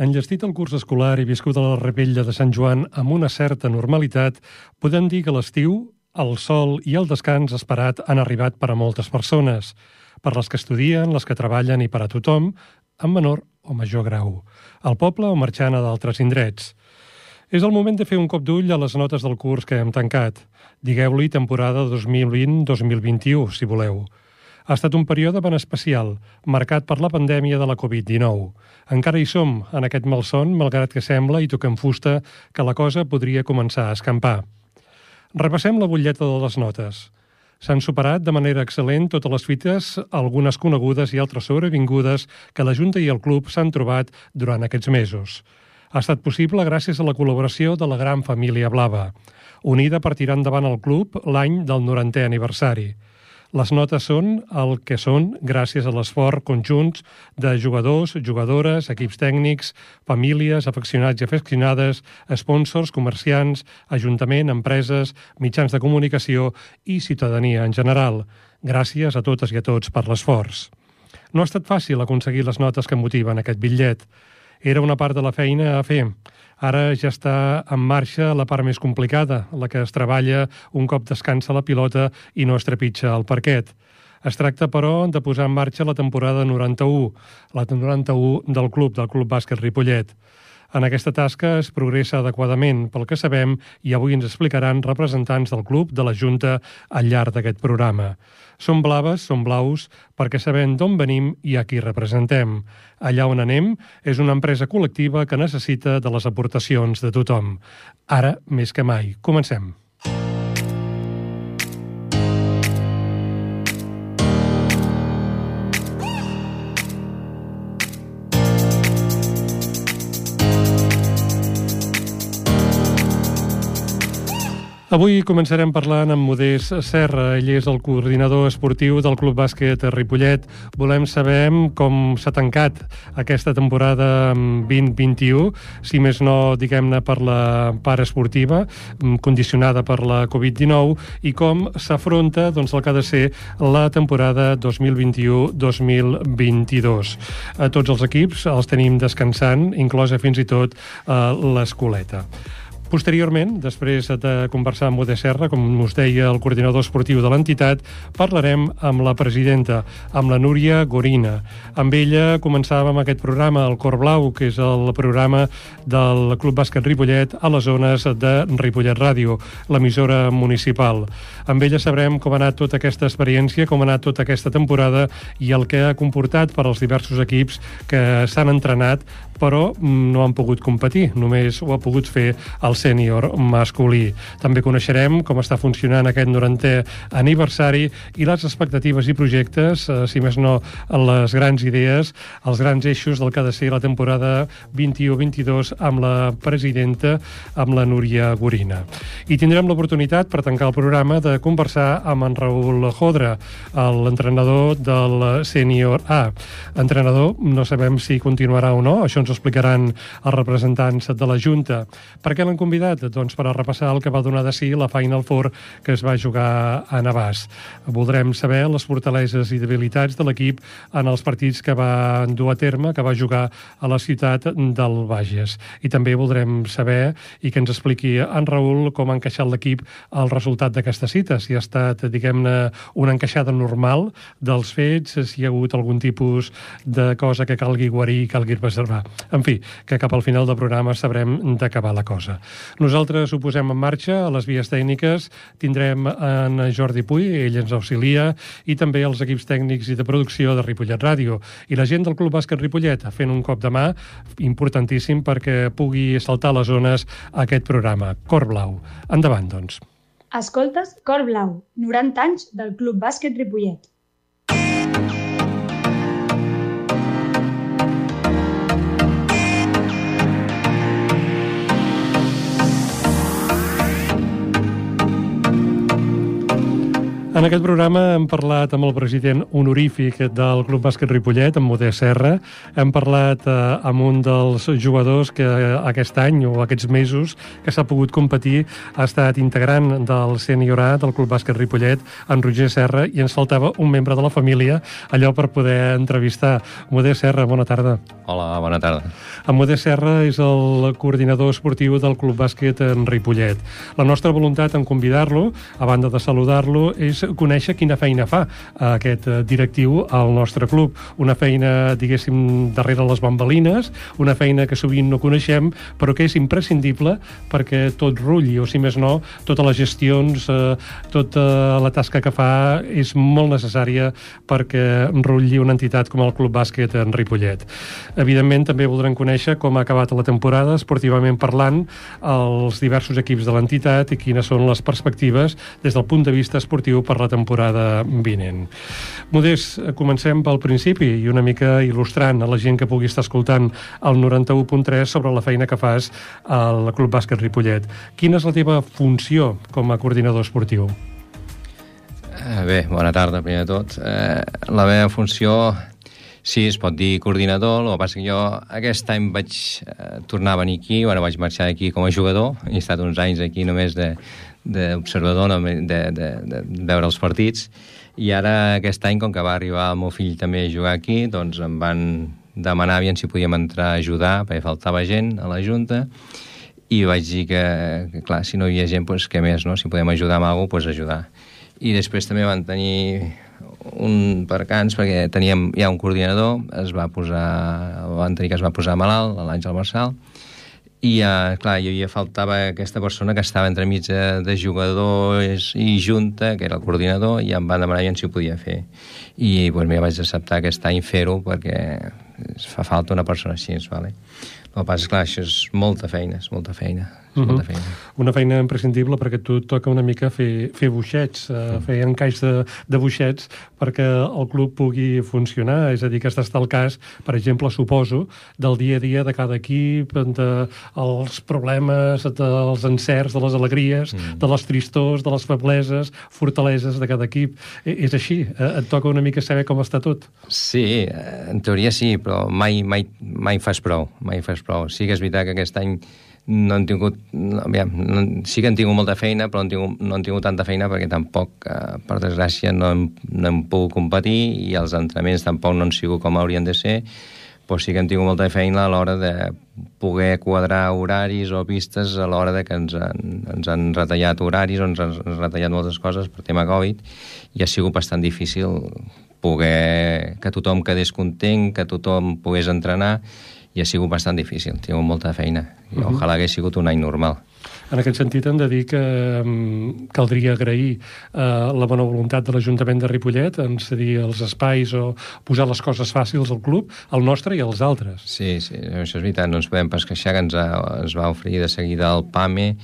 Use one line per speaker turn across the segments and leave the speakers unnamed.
Enllestit el curs escolar i viscut a la Repella de Sant Joan amb una certa normalitat, podem dir que l'estiu, el sol i el descans esperat han arribat per a moltes persones, per les que estudien, les que treballen i per a tothom, en menor o major grau, al poble o marxant a d'altres indrets. És el moment de fer un cop d'ull a les notes del curs que hem tancat. Digueu-li temporada 2020-2021, si voleu. Ha estat un període ben especial, marcat per la pandèmia de la Covid-19. Encara hi som, en aquest malson, malgrat que sembla, i toquem fusta, que la cosa podria començar a escampar. Repassem la butlleta de les notes. S'han superat de manera excel·lent totes les fites, algunes conegudes i altres sobrevingudes, que la Junta i el club s'han trobat durant aquests mesos. Ha estat possible gràcies a la col·laboració de la gran família blava, unida per tirar endavant el club l'any del 90è aniversari. Les notes són el que són gràcies a l'esforç conjunts de jugadors, jugadores, equips tècnics, famílies, afeccionats i afeccionades, sponsors, comerciants, ajuntament, empreses, mitjans de comunicació i ciutadania en general. Gràcies a totes i a tots per l'esforç. No ha estat fàcil aconseguir les notes que motiven aquest bitllet. Era una part de la feina a fer. Ara ja està en marxa la part més complicada, la que es treballa un cop descansa la pilota i no es trepitja el parquet. Es tracta, però, de posar en marxa la temporada 91, la 91 del club, del Club Bàsquet Ripollet. En aquesta tasca es progressa adequadament, pel que sabem, i avui ens explicaran representants del club, de la Junta, al llarg d'aquest programa. Som blaves, som blaus, perquè sabem d'on venim i a qui representem. Allà on anem és una empresa col·lectiva que necessita de les aportacions de tothom. Ara, més que mai. Comencem. Avui començarem parlant amb Modest Serra. Ell és el coordinador esportiu del Club Bàsquet Ripollet. Volem saber com s'ha tancat aquesta temporada 2021, si més no, diguem-ne, per la part esportiva, condicionada per la Covid-19, i com s'afronta doncs, el que ha de ser la temporada 2021-2022. A tots els equips els tenim descansant, inclosa fins i tot eh, l'escoleta. Posteriorment, després de conversar amb Ode Serra, com us deia el coordinador esportiu de l'entitat, parlarem amb la presidenta, amb la Núria Gorina. Amb ella començàvem aquest programa, el Cor Blau, que és el programa del Club Bàsquet Ripollet a les zones de Ripollet Ràdio, l'emissora municipal. Amb ella sabrem com ha anat tota aquesta experiència, com ha anat tota aquesta temporada i el que ha comportat per als diversos equips que s'han entrenat però no han pogut competir, només ho ha pogut fer el sènior masculí. També coneixerem com està funcionant aquest 90è aniversari i les expectatives i projectes, eh, si més no les grans idees, els grans eixos del que ha de ser la temporada 21-22 amb la presidenta, amb la Núria Gorina. I tindrem l'oportunitat, per tancar el programa, de conversar amb en Raül Jodra, l'entrenador del sènior A. Entrenador, no sabem si continuarà o no, això ens ho explicaran els representants de la Junta. Per què l'han convidat? Doncs per a repassar el que va donar de si la Final Four que es va jugar a Navàs. Voldrem saber les fortaleses i debilitats de l'equip en els partits que va dur a terme, que va jugar a la ciutat del Bages. I també voldrem saber i que ens expliqui en Raül com ha encaixat l'equip el resultat d'aquesta cita, si ha estat, diguem-ne, una encaixada normal dels fets, si hi ha hagut algun tipus de cosa que calgui guarir i calgui preservar. En fi, que cap al final del programa sabrem d'acabar la cosa. Nosaltres ho posem en marxa, a les vies tècniques tindrem en Jordi Puy, ell ens auxilia, i també els equips tècnics i de producció de Ripollet Ràdio. I la gent del Club Bàsquet Ripollet fent un cop de mà importantíssim perquè pugui saltar les zones aquest programa. Cor Blau. Endavant, doncs.
Escoltes Cor Blau, 90 anys del Club Bàsquet Ripollet.
En aquest programa hem parlat amb el president honorífic del Club Bàsquet Ripollet, amb Modest Serra. Hem parlat eh, amb un dels jugadors que aquest any o aquests mesos que s'ha pogut competir ha estat integrant del seniorat del Club Bàsquet Ripollet, en Roger Serra, i ens faltava un membre de la família, allò per poder entrevistar. Modest Serra, bona tarda.
Hola, bona tarda.
En Modest Serra és el coordinador esportiu del Club Bàsquet en Ripollet. La nostra voluntat en convidar-lo, a banda de saludar-lo, és conèixer quina feina fa aquest eh, directiu al nostre club. Una feina, diguéssim, darrere les bambalines, una feina que sovint no coneixem, però que és imprescindible perquè tot rulli, o si més no, totes les gestions, eh, tota la tasca que fa és molt necessària perquè rulli una entitat com el Club Bàsquet en Ripollet. Evidentment, també voldrem conèixer com ha acabat la temporada, esportivament parlant, els diversos equips de l'entitat i quines són les perspectives des del punt de vista esportiu per la temporada vinent. Modest, comencem pel principi i una mica il·lustrant a la gent que pugui estar escoltant el 91.3 sobre la feina que fas al Club Bàsquet Ripollet. Quina és la teva funció com a coordinador esportiu?
Eh, bé, bona tarda, primer de tot. Eh, la meva funció, sí, es pot dir coordinador, el que passa que jo aquest any vaig eh, tornar a venir aquí, bueno, vaig marxar aquí com a jugador, he estat uns anys aquí només de, d'observador, de, de, de, de veure els partits, i ara aquest any, com que va arribar el meu fill també a jugar aquí, doncs em van demanar aviam si podíem entrar a ajudar, perquè faltava gent a la Junta, i vaig dir que, que clar, si no hi havia gent, doncs què més, no? Si podem ajudar amb alguna cosa, doncs ajudar. I després també van tenir un percans perquè teníem ja un coordinador, es va posar, van tenir que es va posar malalt, l'Àngel Marçal, i, uh, clar, jo ja faltava aquesta persona que estava entre mig de, de jugadors i junta, que era el coordinador, i em van demanar si ho podia fer. I pues, mira, vaig acceptar aquest any fer-ho perquè fa falta una persona així, vale? El que passa és, clar, això és molta feina, és molta feina. És molta feina.
Una feina imprescindible perquè tu toca una mica fer, fer buixets, uh, -huh. fer encaix de, de buixets perquè el club pugui funcionar. És a dir, que està el cas, per exemple, suposo, del dia a dia de cada equip, de els problemes, dels encerts, de les alegries, -huh. de les tristors, de les febleses, fortaleses de cada equip. I, e, és així, eh, et toca una mica saber com està tot.
Sí, en teoria sí, però mai, mai, mai fas prou, mai fas prou. Sí que és veritat que aquest any no han tingut... Aviam, no, sí que han tingut molta feina, però han tingut, no han tingut tanta feina perquè tampoc, eh, per desgràcia, no hem, no hem pogut competir i els entrenaments tampoc no han sigut com haurien de ser, però sí que hem tingut molta feina a l'hora de poder quadrar horaris o pistes a l'hora de que ens han, ens han retallat horaris o ens han retallat moltes coses per tema Covid i ha sigut bastant difícil poder que tothom quedés content, que tothom pogués entrenar i ha sigut bastant difícil, ha tingut molta feina i uh -huh. ojalà hagués sigut un any normal.
En aquest sentit hem de dir que um, caldria agrair uh, la bona voluntat de l'Ajuntament de Ripollet en cedir els espais o posar les coses fàcils al club, al nostre i als altres.
Sí, sí, això és veritat, no ens podem pas queixar que ens, ha, ens va oferir de seguida el PAME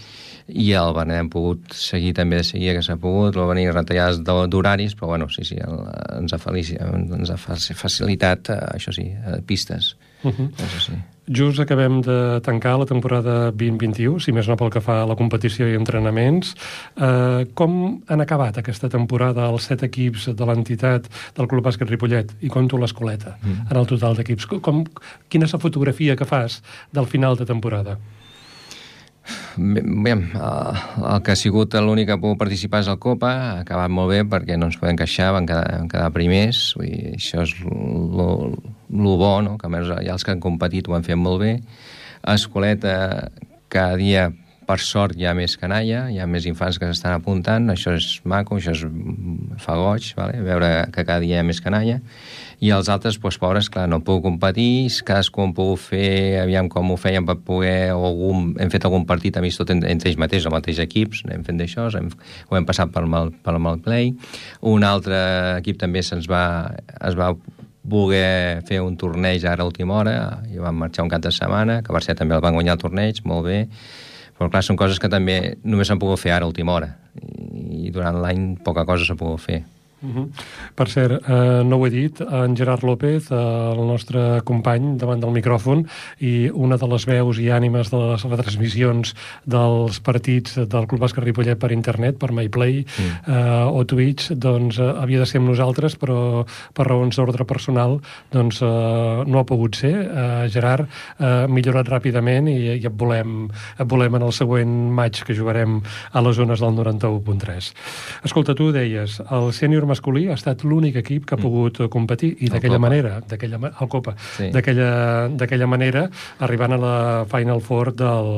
i el Benet hem pogut seguir també de seguida que s'ha pogut, va venir retallades d'horaris, però bueno, sí, sí, el, ens, ha felici, ens ha facilitat, uh, això sí, uh, pistes. Uh -huh. Sí.
Just acabem de tancar la temporada 2021, si més no pel que fa a la competició i entrenaments. Eh, com han acabat aquesta temporada els set equips de l'entitat del Club Bàsquet Ripollet? I conto l'escoleta, mm. en el total d'equips. Com, quina és la fotografia que fas del final de temporada?
Bé, el que ha sigut l'únic que ha pogut participar és el Copa, ha acabat molt bé perquè no ens podem queixar, van quedar, van quedar primers, vull dir, això és el bo, no? que a més ja els que han competit ho han fet molt bé. Escoleta cada dia per sort hi ha més canalla, hi ha més infants que s'estan apuntant, això és maco, això és, fa goig, vale? veure que cada dia hi ha més canalla, i els altres, doncs, pobres, clar, no puc competir, cadascú han pogut fer, aviam com ho feien per poder, o algun, hem fet algun partit amics tot entre ells mateixos, el mateix equips, hem fet d'això, ho hem passat pel mal, pel mal play, un altre equip també se'ns va, es va voler fer un torneig ara a última hora, i vam marxar un cap de setmana, que ser també el van guanyar el torneig, molt bé, però clar, són coses que també només s'han pogut fer ara a última hora i durant l'any poca cosa s'ha pogut fer.
Uh -huh. Per cert, eh, no ho he dit, en Gerard López, eh, el nostre company davant del micròfon i una de les veus i ànimes de les retransmissions dels partits del Club Bàsquet Ripollet per internet, per MyPlay mm. eh, o Twitch, doncs eh, havia de ser amb nosaltres, però per raons d'ordre personal doncs eh, no ha pogut ser. Eh, Gerard, eh, millorat ràpidament i, i et, volem, et volem en el següent maig que jugarem a les zones del 91.3. Escolta, tu deies, el sènior masculí ha estat l'únic equip que ha mm. pogut mm. competir i d'aquella manera, d'aquella el Copa, sí. d'aquella manera arribant a la Final Four del,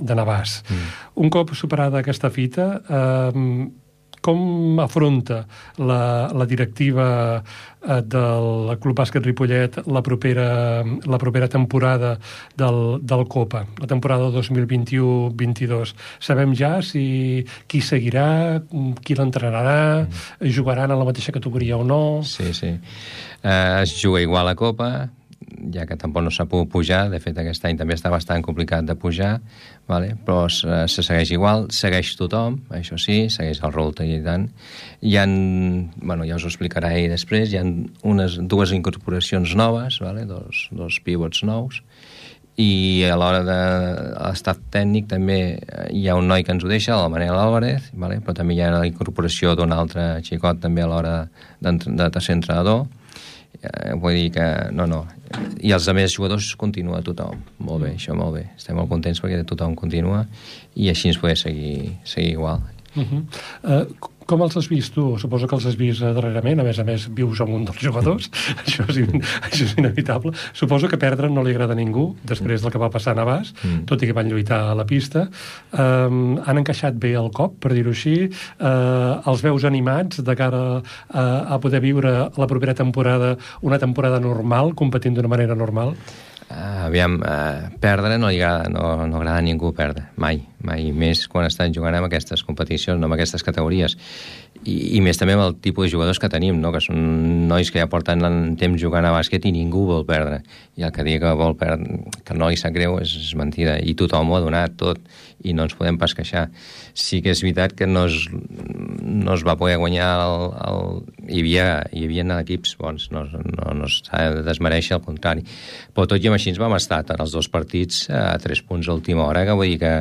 de Navàs. Mm. Un cop superada aquesta fita, eh, com afronta la, la directiva eh, del Club Bàsquet Ripollet la propera, la propera temporada del, del Copa, la temporada 2021-22? Sabem ja si qui seguirà, qui l'entrenarà, mm. jugaran a la mateixa categoria o no?
Sí, sí. Uh, es juga igual a Copa, ja que tampoc no s'ha pogut pujar, de fet aquest any també està bastant complicat de pujar, vale? però se, se segueix igual, segueix tothom, això sí, segueix el Rolta i tant. Hi ha, bueno, ja us ho explicarà ell després, hi ha unes, dues incorporacions noves, vale? dos, dos pivots nous, i a l'hora de l'estat tècnic també hi ha un noi que ens ho deixa, el Manel Álvarez, vale? però també hi ha la incorporació d'un altre xicot també a l'hora de, de, ser entrenador, Eh, vull dir que, no, no. I els altres jugadors continua tothom. Molt bé, això molt bé. Estem molt contents perquè tothom continua i així ens podem seguir, seguir igual. Uh -huh.
uh, com els has vist tu? Suposo que els has vist darrerament, a més a més vius amb un dels jugadors, això, és in, això és inevitable. Suposo que perdre no li agrada a ningú, després del que va passar a Navàs, mm. tot i que van lluitar a la pista. Um, han encaixat bé el cop, per dir-ho així. Uh, els veus animats de cara a, a poder viure la propera temporada, una temporada normal, competint d'una manera normal?
Uh, aviam, uh, perdre no, li agrada, no, no agrada a ningú perdre, mai, mai més quan estan jugant en aquestes competicions, no en aquestes categories i, i més també amb el tipus de jugadors que tenim, no? que són nois que ja porten temps jugant a bàsquet i ningú vol perdre i el que digui que vol perdre, que no li sap greu és, és mentida, i tothom ho ha donat tot i no ens podem pas queixar sí que és veritat que no es, no es va poder guanyar el, el... Hi, havia, hi havia equips bons, no, no, no s'ha de desmereixer, al contrari. Però tot i amb així ens vam estar en els dos partits a tres punts a última hora, que vull dir que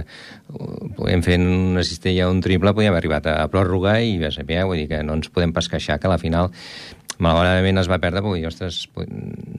podem fer una cistella un triple, podíem haver arribat a pròrroga i a saber, vull dir que no ens podem pas queixar que a la final malauradament es va perdre perquè, ostres,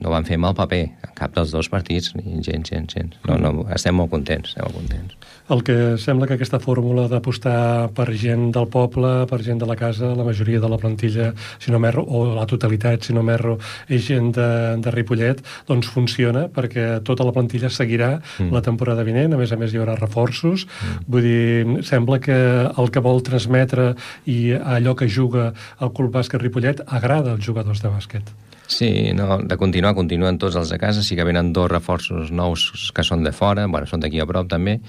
no van fer mal paper cap dels dos partits, gens, gens, gens. No, no, estem molt contents, estem molt contents.
El que sembla que aquesta fórmula d'apostar per gent del poble, per gent de la casa, la majoria de la plantilla, si no merro, o la totalitat, si no merro, és gent de, de Ripollet, doncs funciona, perquè tota la plantilla seguirà mm. la temporada vinent, a més a més hi haurà reforços, mm. vull dir, sembla que el que vol transmetre i allò que juga el Club Bàsquet Ripollet agrada als jugadors de bàsquet.
Sí, no, de continuar, continuen tots els de casa, sí que venen dos reforços nous que són de fora, bueno, són d'aquí a prop també,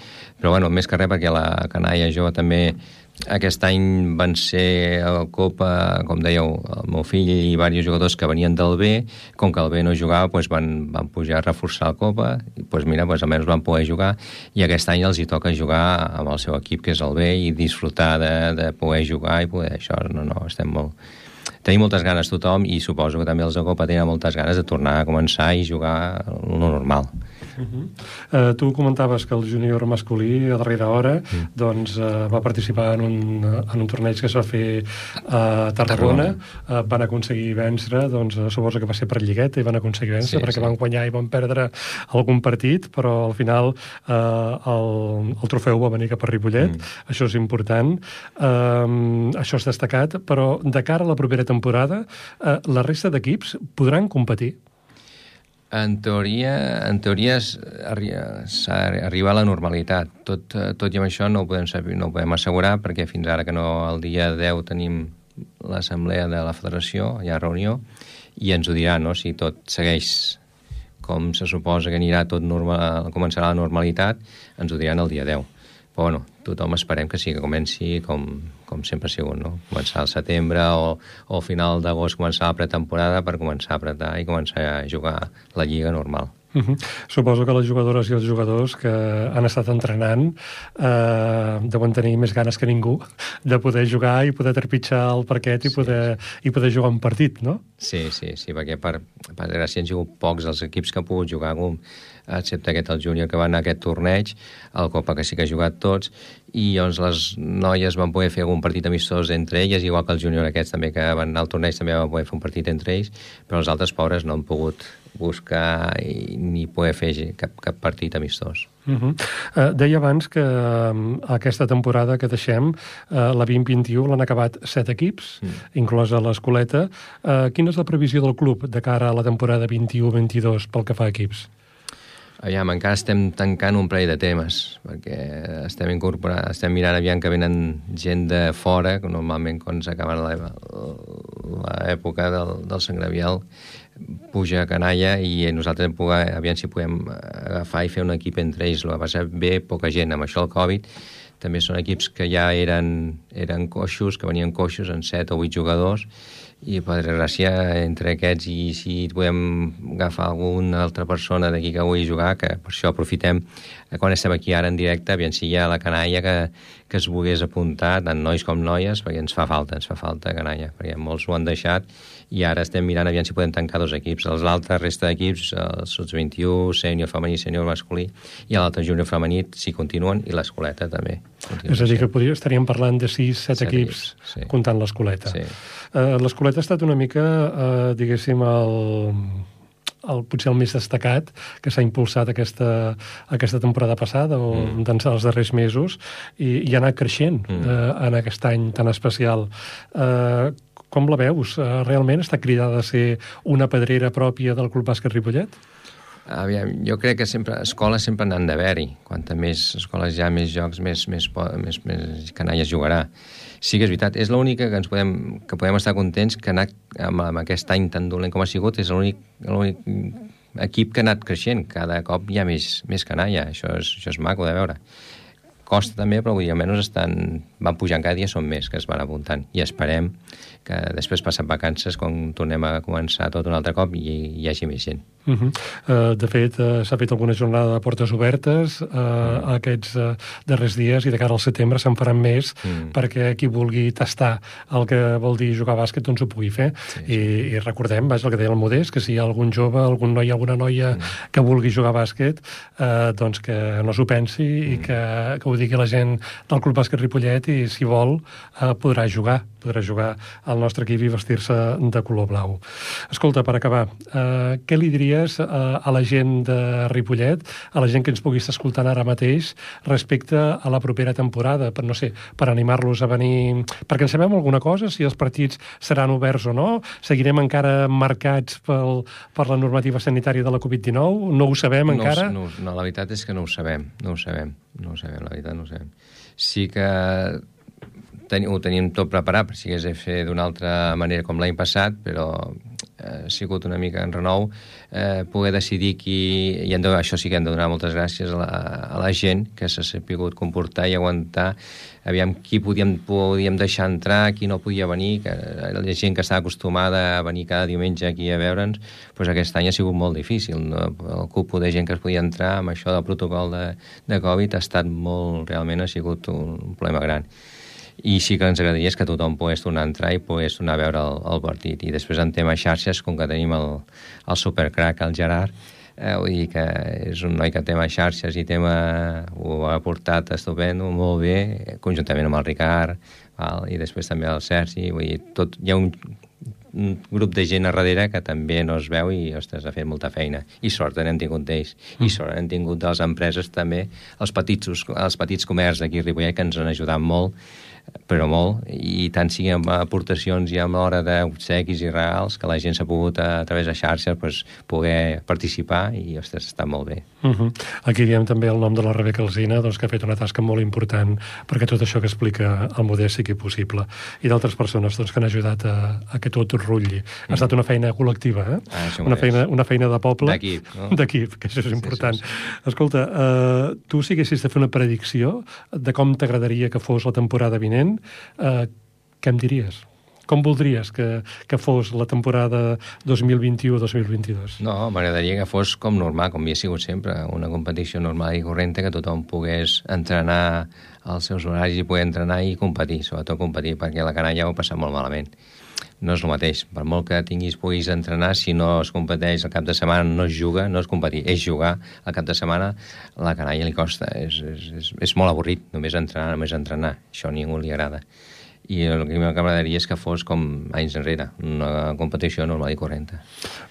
però bueno, més que res perquè la canalla jove també aquest any van ser a Copa, com dèieu, el meu fill i diversos jugadors que venien del B, com que el B no jugava, doncs van, van pujar a reforçar la Copa, i doncs mira, doncs almenys van poder jugar, i aquest any els hi toca jugar amb el seu equip, que és el B, i disfrutar de, de poder jugar i poder això, no, no, estem molt, tenim moltes ganes tothom i suposo que també els de Copa tenen moltes ganes de tornar a començar i jugar el normal.
Uh -huh. uh, tu comentaves que el júnior masculí a darrera hora uh doncs, uh, va participar en un, en un torneig que es va fer a Tarragona, uh, van aconseguir vèncer doncs, uh, suposo que va ser per lligueta i van aconseguir vèncer sí, perquè sí. van guanyar i van perdre algun partit però al final uh, el, el trofeu va venir cap a Ripollet mm. això és important uh, això és destacat però de cara a la propera temporada uh, la resta d'equips podran competir
en teoria, en teoria s'arriba a la normalitat. Tot, tot i amb això no ho, podem saber, no ho podem assegurar perquè fins ara que no el dia 10 tenim l'assemblea de la federació, hi ha reunió, i ens ho dirà, no?, si tot segueix com se suposa que anirà tot normal, començarà la normalitat, ens ho diran el dia 10. Però, bueno, tothom esperem que sí, que comenci com, com sempre ha sigut, no? Començar al setembre o, o al final d'agost començar la pretemporada per començar a apretar i començar a jugar la lliga normal.
Uh -huh. Suposo que les jugadores i els jugadors que han estat entrenant eh, deuen tenir més ganes que ningú de poder jugar i poder trepitjar el parquet i, sí. poder, i poder jugar un partit, no?
Sí, sí, sí, perquè per, per gràcia han jugat pocs els equips que han pogut jugar, com, excepte aquest, el júnior, que va anar a aquest torneig, el Copa que sí que ha jugat tots, i llavors les noies van poder fer algun partit amistós entre elles, igual que el júnior aquests també que van anar al torneig també van poder fer un partit entre ells, però els altres pobres no han pogut buscar i, ni poder fer cap, cap partit amistós.
Uh -huh. uh, deia abans que uh, aquesta temporada que deixem, uh, la 2021 l'han acabat set equips, mm. inclosa l'escoleta. Uh, quina és la previsió del club de cara a la temporada 21-22 pel que fa a equips?
Aviam, encara estem tancant un parell de temes, perquè estem incorporant, estem mirant aviam que venen gent de fora, que normalment quan s'acaba l'època del, del Sant Gravial puja a canalla i nosaltres poder, aviam si podem agafar i fer un equip entre ells. El que passa bé, poca gent. Amb això el Covid també són equips que ja eren, eren coixos, que venien coixos en 7 o 8 jugadors i per gràcia entre aquests i si podem agafar alguna altra persona d'aquí que vulgui jugar, que per això aprofitem quan estem aquí ara en directe, aviam si hi ha la canalla que, que es volgués apuntar, tant nois com noies, perquè ens fa falta, ens fa falta canalla, perquè molts ho han deixat i ara estem mirant aviam si podem tancar dos equips. Els l'altre resta d'equips, els sots 21, sènior femení, sènior masculí, i l'altre júnior femení, si continuen, i l'escoleta també.
És a dir, que podria, estaríem parlant de 6-7 equips, equips sí. comptant l'escoleta. Sí. Uh, l'escoleta ha estat una mica, uh, diguéssim, el el, potser el més destacat que s'ha impulsat aquesta, aquesta temporada passada o mm. doncs els darrers mesos i, i ha anat creixent mm. eh, en aquest any tan especial. Eh, com la veus? Uh, realment està cridada a ser una pedrera pròpia del Club Bàsquet Ripollet?
Aviam, jo crec que sempre, escoles sempre n'han d'haver-hi. Quanta més escoles hi ha, més jocs, més, més, més, més canalles jugarà. Sí que és veritat, és l'única que ens podem, que podem estar contents que anat, amb, amb aquest any tan dolent com ha sigut, és l'únic equip que ha anat creixent. Cada cop hi ha més, més canalla, això és, això és maco de veure costa també, però vull dir, almenys estan, van pujant cada dia, són més que es van apuntant. I esperem que després passen vacances, quan tornem a començar tot un altre cop, i hi hagi més gent.
Uh -huh. uh, de fet, uh, s'ha fet alguna jornada de portes obertes uh, uh. aquests uh, darrers dies i de cara al setembre se'n faran més uh. perquè qui vulgui tastar el que vol dir jugar a bàsquet doncs ho pugui fer. Sí, sí. I, I recordem, vaja, el que deia el Modest, que si hi ha algun jove, algun noi, alguna noia uh. que vulgui jugar a bàsquet, uh, doncs que no s'ho pensi uh. i que, que ho digui la gent del Club Bàsquet Ripollet i si vol uh, podrà jugar podrà jugar al nostre equip i vestir-se de color blau. Escolta, per acabar, eh, què li diries a, a la gent de Ripollet, a la gent que ens pugui estar escoltant ara mateix, respecte a la propera temporada, per, no sé, per animar-los a venir... Perquè en sabem alguna cosa, si els partits seran oberts o no? Seguirem encara marcats pel, per la normativa sanitària de la Covid-19? No ho sabem
no,
encara?
No, no, la veritat és que no ho sabem, no ho sabem, no ho sabem, la veritat no ho sabem. Sí que ten, ho teníem tot preparat per si hagués de fer d'una altra manera com l'any passat, però eh, ha sigut una mica en renou eh, poder decidir qui... I hem de, això sí que hem de donar moltes gràcies a la, a la gent que s'ha sabut comportar i aguantar aviam qui podíem, podíem deixar entrar, qui no podia venir, que la gent que estava acostumada a venir cada diumenge aquí a veure'ns, doncs aquest any ha sigut molt difícil. No? El cupo de gent que es podia entrar amb això del protocol de, de Covid ha estat molt, realment ha sigut un problema gran i sí que ens agradaria que tothom pogués tornar a entrar i pogués tornar a veure el, el partit. I després en tema xarxes, com que tenim el, el supercrack, el Gerard, eh, vull dir que és un noi que més xarxes i tema, ho ha portat estupendo, molt bé, conjuntament amb el Ricard, val? i després també el Sergi, vull dir, tot, hi ha un, un grup de gent a darrere que també no es veu i, ostres, ha fet molta feina. I sort n'hem tingut d'ells. Mm. I sort n'hem tingut de les empreses també, els petits, els petits comerços d'aquí a Ripollet, que ens han ajudat molt però molt, i tant sigui amb aportacions i amb l'hora d'obsequis i regals, que la gent s'ha pogut a, a través de xarxes pues, poder participar i, ostres, està molt bé.
Uh -huh. Aquí diem també el nom de la Rebeca Alzina, doncs, que ha fet una tasca molt important perquè tot això que explica el Modest sigui possible. I d'altres persones doncs, que han ajudat a, a que tot rutlli. Ha estat una feina col·lectiva, eh? Ah, una, feina, una feina de poble.
D'equip, no?
D'equip, que això és important. Sí, sí, sí. Escolta, uh, tu si haguessis de fer una predicció de com t'agradaria que fos la temporada vinent, eh, què em diries? Com voldries que, que fos la temporada 2021-2022?
No, m'agradaria que fos com normal, com havia sigut sempre, una competició normal i correnta, que tothom pogués entrenar als seus horaris i poder entrenar i competir, sobretot competir, perquè la canalla ho passa molt malament no és el mateix. Per molt que tinguis, puguis entrenar, si no es competeix el cap de setmana, no es juga, no és competir, és jugar el cap de setmana, la canalla li costa. És, és, és, és molt avorrit, només entrenar, només entrenar. Això a ningú li agrada i el que m'agradaria és que fos com anys enrere, una competició normal i correnta.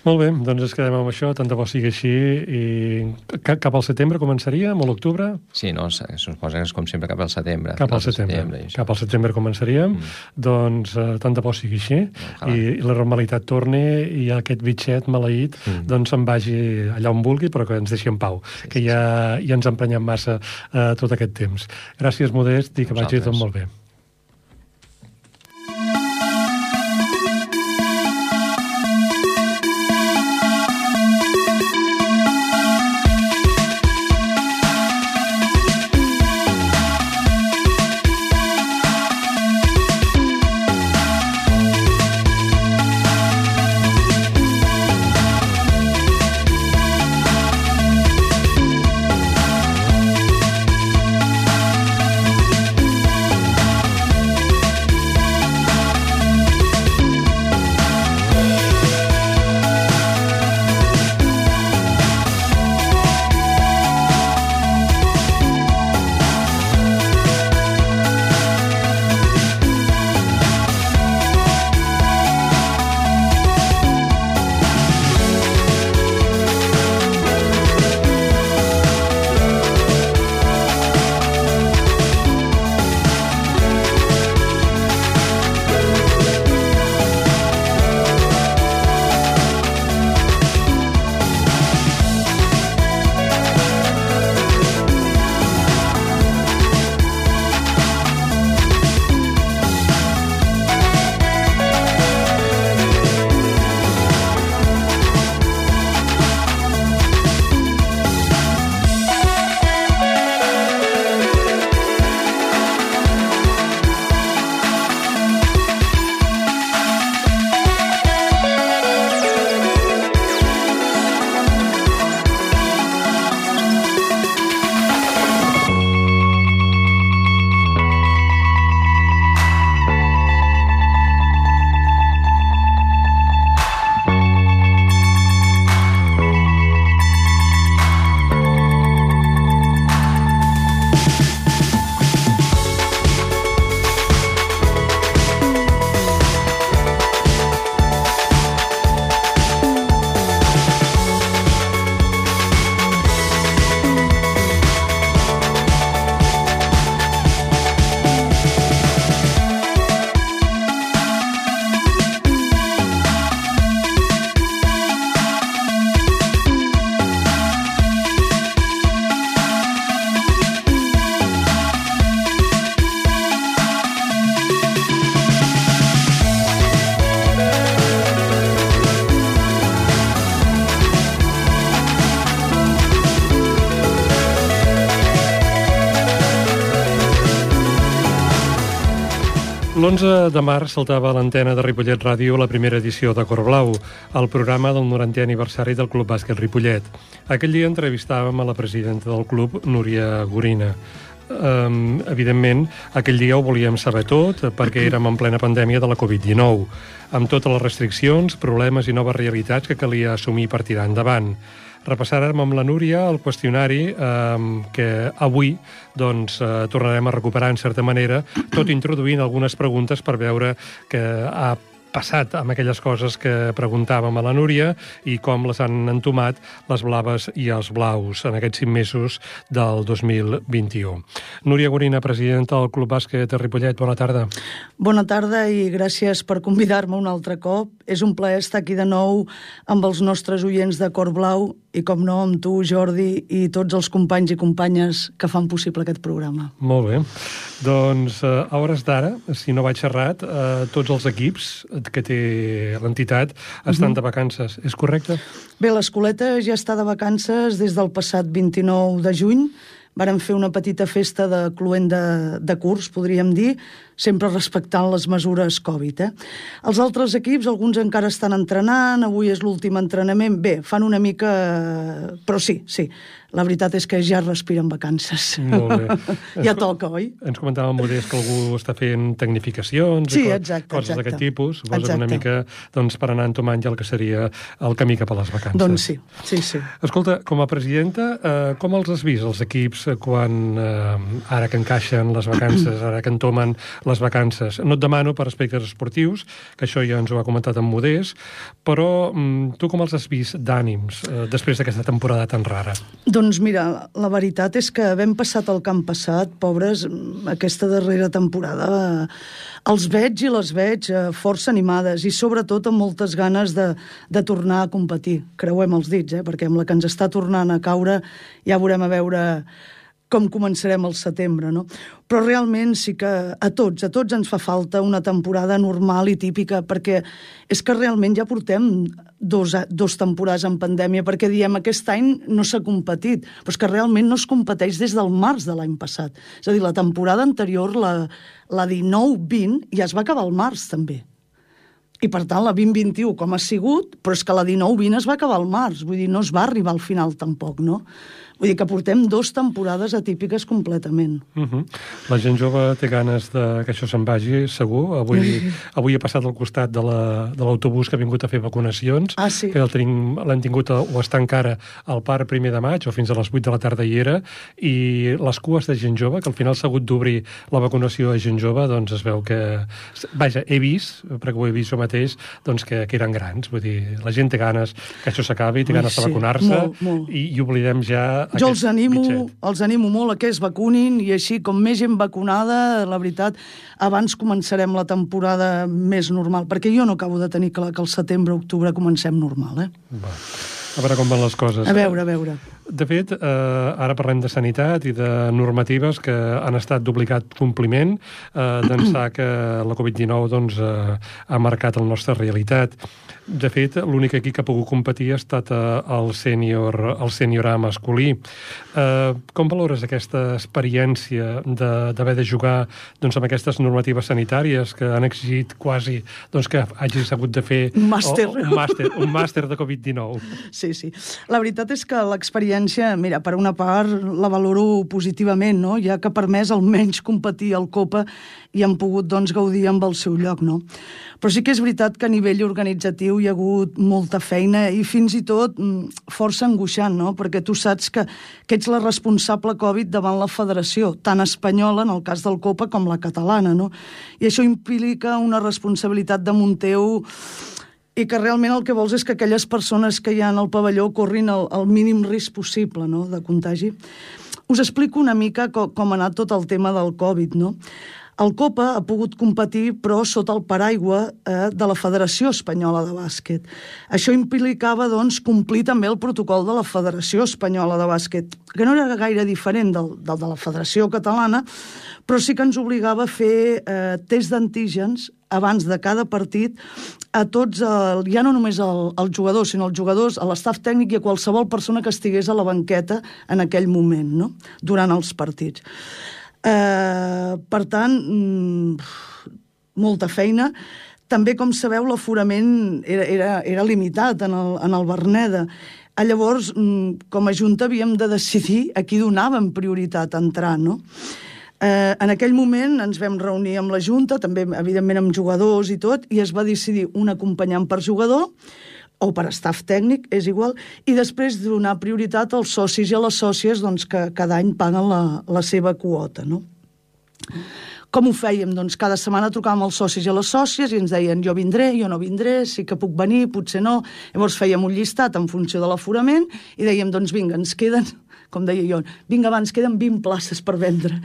Molt bé, doncs ens quedem amb això, tant de bo sigui així, i cap al setembre començaria, o l'octubre?
Sí, no, suposa que és com sempre cap al setembre.
Cap al setembre, setembre cap al setembre començaríem, mm. doncs eh, tant de bo sigui així, i, i la normalitat torni i aquest bitxet maleït mm. doncs se'n vagi allà on vulgui, però que ens deixi en pau, sí, que ja, sí. ja ens emprenyem massa eh, tot aquest temps. Gràcies, Modest, i que vagi tot molt bé. L'11 de març saltava a l'antena de Ripollet Ràdio la primera edició de Cor Blau, el programa del 90è aniversari del Club Bàsquet Ripollet. Aquell dia entrevistàvem a la presidenta del club, Núria Gorina. Um, evidentment, aquell dia ho volíem saber tot perquè érem en plena pandèmia de la Covid-19, amb totes les restriccions, problemes i noves realitats que calia assumir per tirar endavant repassarem amb la Núria el qüestionari eh, que avui doncs, eh, tornarem a recuperar en certa manera, tot introduint algunes preguntes per veure que ha passat amb aquelles coses que preguntàvem a la Núria i com les han entomat les blaves i els blaus en aquests cinc mesos del 2021. Núria Gorina, presidenta del Club Bàsquet de Ripollet, bona tarda.
Bona tarda i gràcies per convidar-me un altre cop. És un plaer estar aquí de nou amb els nostres oients de Cor Blau i, com no, amb tu, Jordi, i tots els companys i companyes que fan possible aquest programa.
Molt bé. Doncs, eh, a hores d'ara, si no vaig errat, eh, tots els equips que té l'entitat estan uh -huh. de vacances. És correcte?
Bé, l'escoleta ja està de vacances des del passat 29 de juny, vàrem fer una petita festa de cluent de, de curs, podríem dir, sempre respectant les mesures Covid. Eh? Els altres equips, alguns encara estan entrenant, avui és l'últim entrenament, bé, fan una mica... Però sí, sí, la veritat és que ja respiren vacances.
Molt bé.
ja toca, oi?
Ens comentava el Modest que algú està fent tecnificacions
Sí,
i
exacte,
coses
exacte.
d'aquest tipus. Suposo que una
Exacte.
mica doncs, per anar entomant ja el que seria el camí cap a les vacances.
Doncs sí, sí, sí.
Escolta, com a presidenta, eh, com els has vist, els equips, eh, quan eh, ara que encaixen les vacances, ara que entomen les vacances? No et demano per aspectes esportius, que això ja ens ho ha comentat en Modest, però mm, tu com els has vist d'ànims eh, després d'aquesta temporada tan rara?
Doncs mira, la veritat és que havent passat el que han passat, pobres, mm, aquesta darrera temporada, eh, els veig i les veig eh, força animades i sobretot amb moltes ganes de, de tornar a competir. Creuem els dits, eh? perquè amb la que ens està tornant a caure ja veurem a veure com començarem el setembre, no? Però realment sí que a tots, a tots ens fa falta una temporada normal i típica, perquè és que realment ja portem dos, dos temporades en pandèmia, perquè diem aquest any no s'ha competit, però és que realment no es competeix des del març de l'any passat. És a dir, la temporada anterior, la, la 19-20, ja es va acabar al març, també. I, per tant, la 2021 com ha sigut, però és que la 19-20 es va acabar al març, vull dir, no es va arribar al final tampoc, no? Vull dir que portem dos temporades atípiques completament.
Uh -huh. La gent jove té ganes de que això se'n vagi, segur. Avui, avui he passat al costat de la- de l'autobús que ha vingut a fer vacunacions,
Ah, sí?
que l'han tingut o està encara al parc primer de maig o fins a les 8 de la tarda hi era, i les cues de gent jove, que al final s'ha hagut d'obrir la vacunació a gent jove, doncs es veu que... Vaja, he vist, perquè ho he vist jo mateix, doncs que, que eren grans. Vull dir, la gent té ganes que això s'acabi, té
Ai,
ganes de
sí,
vacunar-se,
molt, molt.
i, i oblidem ja
Jo els animo,
bitxet.
els animo molt a que es vacunin i així, com més gent vacunada, la veritat, abans començarem la temporada més normal, perquè jo no acabo de tenir clar que el setembre-octubre comencem normal, eh?
Va. A veure com van les coses.
A veure, a veure.
De fet, eh, ara parlem de sanitat i de normatives que han estat d'obligat compliment, eh, d'ençà que la Covid-19 doncs, eh, ha marcat la nostra realitat. De fet, l'únic aquí que ha pogut competir ha estat eh, el sènior el sènior A masculí. Eh, com valores aquesta experiència de- d'haver de, de jugar doncs, amb aquestes normatives sanitàries que han exigit quasi doncs, que hagis hagut de fer
Un màster.
o- un màster, un màster de Covid-19?
Sí, sí. La veritat és que l'experiència, mira, per una part la valoro positivament, no? ja que ha permès almenys competir al Copa i han pogut doncs, gaudir amb el seu lloc. No? Però sí que és veritat que a nivell organitzatiu hi ha hagut molta feina i fins i tot mm, força angoixant, no? perquè tu saps que, que ets la responsable Covid davant la federació, tant espanyola, en el cas del Copa, com la catalana. No? I això implica una responsabilitat damunt teu i que realment el que vols és que aquelles persones que hi ha al pavelló corrin el, el mínim risc possible no? de contagi. Us explico una mica com, com ha anat tot el tema del Covid. No? El Copa ha pogut competir, però sota el paraigua eh, de la Federació Espanyola de Bàsquet. Això implicava, doncs, complir també el protocol de la Federació Espanyola de Bàsquet, que no era gaire diferent del, del de la Federació Catalana, però sí que ens obligava a fer eh, test d'antígens abans de cada partit a tots, el, ja no només el, els jugadors, sinó els jugadors, a l'estaf tècnic i a qualsevol persona que estigués a la banqueta en aquell moment, no? durant els partits. Eh, per tant, mm, molta feina. També, com sabeu, l'aforament era, era, era limitat en el, en el Berneda. A llavors, mm, com a Junta, havíem de decidir a qui donàvem prioritat a entrar, no? Eh, en aquell moment ens vam reunir amb la Junta, també, evidentment, amb jugadors i tot, i es va decidir un acompanyant per jugador, o per staff tècnic, és igual, i després donar prioritat als socis i a les sòcies doncs, que cada any paguen la, la seva quota. No? Com ho fèiem? Doncs cada setmana trucàvem als socis i a les sòcies i ens deien jo vindré, jo no vindré, sí que puc venir, potser no. Llavors fèiem un llistat en funció de l'aforament i dèiem, doncs vinga, ens queden com deia jo, vinga, abans queden 20 places per vendre.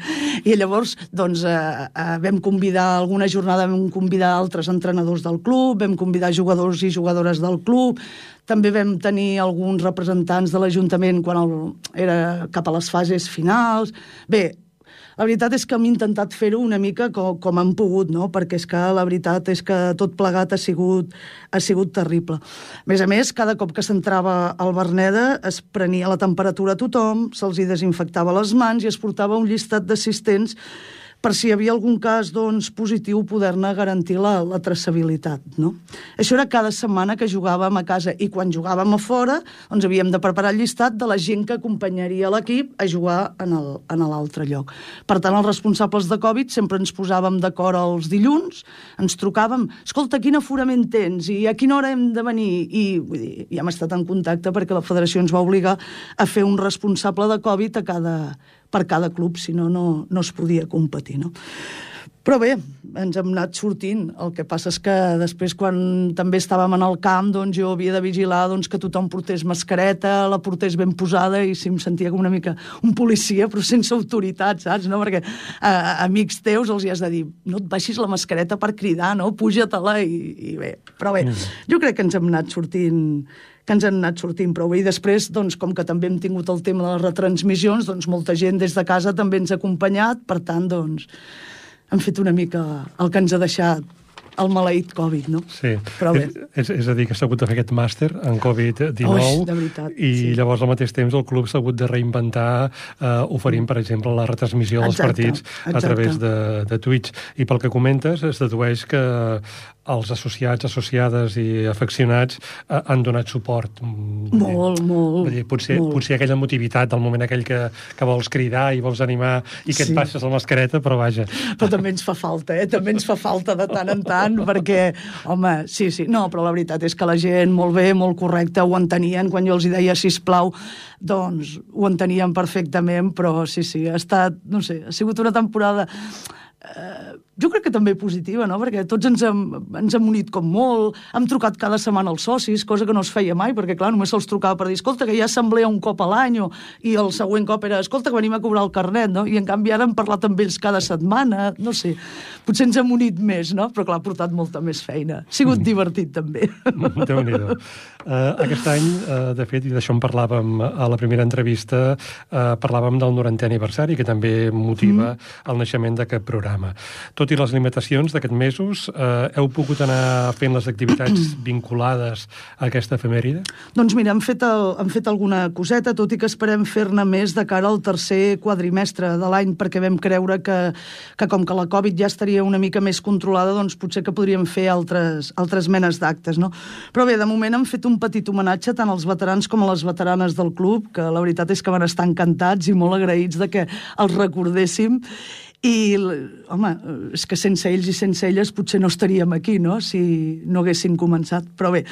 I llavors, doncs, eh, eh, vam convidar, alguna jornada vam convidar altres entrenadors del club, vam convidar jugadors i jugadores del club, també vam tenir alguns representants de l'Ajuntament quan el, era cap a les fases finals. Bé, La veritat és que hem intentat fer-ho una mica com, com hem pogut, no? perquè és que la veritat és que tot plegat ha sigut, ha sigut terrible. A més a més, cada cop que s'entrava al Berneda es prenia la temperatura a tothom, se'ls desinfectava les mans i es portava un llistat d'assistents per si hi havia algun cas doncs, positiu poder-ne garantir la, la traçabilitat. No? Això era cada setmana que jugàvem a casa i quan jugàvem a fora doncs havíem de preparar el llistat de la gent que acompanyaria l'equip a jugar en l'altre lloc. Per tant, els responsables de Covid sempre ens posàvem d'acord els dilluns, ens trucàvem, escolta, quin aforament tens i a quina hora hem de venir? I vull dir, ja hem estat en contacte perquè la federació ens va obligar a fer un responsable de Covid a cada, per cada club, si no, no, no es podia competir, no? Però bé, ens hem anat sortint. El que passa és que després, quan també estàvem en el camp, doncs jo havia de vigilar doncs, que tothom portés mascareta, la portés ben posada, i si em sentia com una mica un policia, però sense autoritat, saps? No? Perquè a, a amics teus els hi has de dir no et baixis la mascareta per cridar, no? Puja-te-la, i, i bé. Però bé, mm. jo crec que ens hem anat sortint que ens han anat sortint prou bé. I després, doncs, com que també hem tingut el tema de les retransmissions, doncs molta gent des de casa també ens ha acompanyat, per tant, doncs, hem fet una mica el que ens ha deixat el maleït Covid, no?
Sí. Però bé. És, és a dir, que s'ha hagut de fer aquest màster en Covid-19 i sí. llavors al mateix temps el club s'ha hagut de reinventar eh, oferint, per exemple, la retransmissió dels exacte, partits exacte. a través de, de Twitch. I pel que comentes, es dedueix que els associats, associades i afeccionats eh, han donat suport.
Mm, molt, dir, molt.
Dir, potser,
molt.
potser aquella motivitat del moment aquell que, que vols cridar i vols animar i que sí. et passes la mascareta, però vaja.
Però també ens fa falta, eh? També ens fa falta de tant en tant, perquè, home, sí, sí. No, però la veritat és que la gent, molt bé, molt correcta, ho entenien. Quan jo els hi deia, si plau, doncs ho entenien perfectament, però sí, sí, ha estat, no sé, ha sigut una temporada eh, jo crec que també positiva, no? perquè tots ens hem, ens hem unit com molt, hem trucat cada setmana als socis, cosa que no es feia mai, perquè clar, només se'ls trucava per dir, escolta, que hi ha assemblea un cop a l'any, i el següent cop era, escolta, que venim a cobrar el carnet, no? i en canvi ara hem parlat amb ells cada setmana, no sé, potser ens hem unit més, no? però clar, ha portat molta més feina. Ha sigut divertit, també.
déu nhi uh, Aquest any, uh, de fet, i d'això en parlàvem a la primera entrevista, uh, parlàvem del 90è aniversari, que també motiva mm. el naixement d'aquest programa. Tot i les limitacions d'aquests mesos, eh, heu pogut anar fent les activitats vinculades a aquesta efemèride?
Doncs mira, hem fet, el, hem fet alguna coseta, tot i que esperem fer-ne més de cara al tercer quadrimestre de l'any, perquè vam creure que, que com que la Covid ja estaria una mica més controlada, doncs potser que podríem fer altres, altres menes d'actes, no? Però bé, de moment hem fet un petit homenatge tant als veterans com a les veteranes del club, que la veritat és que van estar encantats i molt agraïts de que els recordéssim, i, home, és que sense ells i sense elles potser no estaríem aquí, no?, si no haguessin començat. Però bé,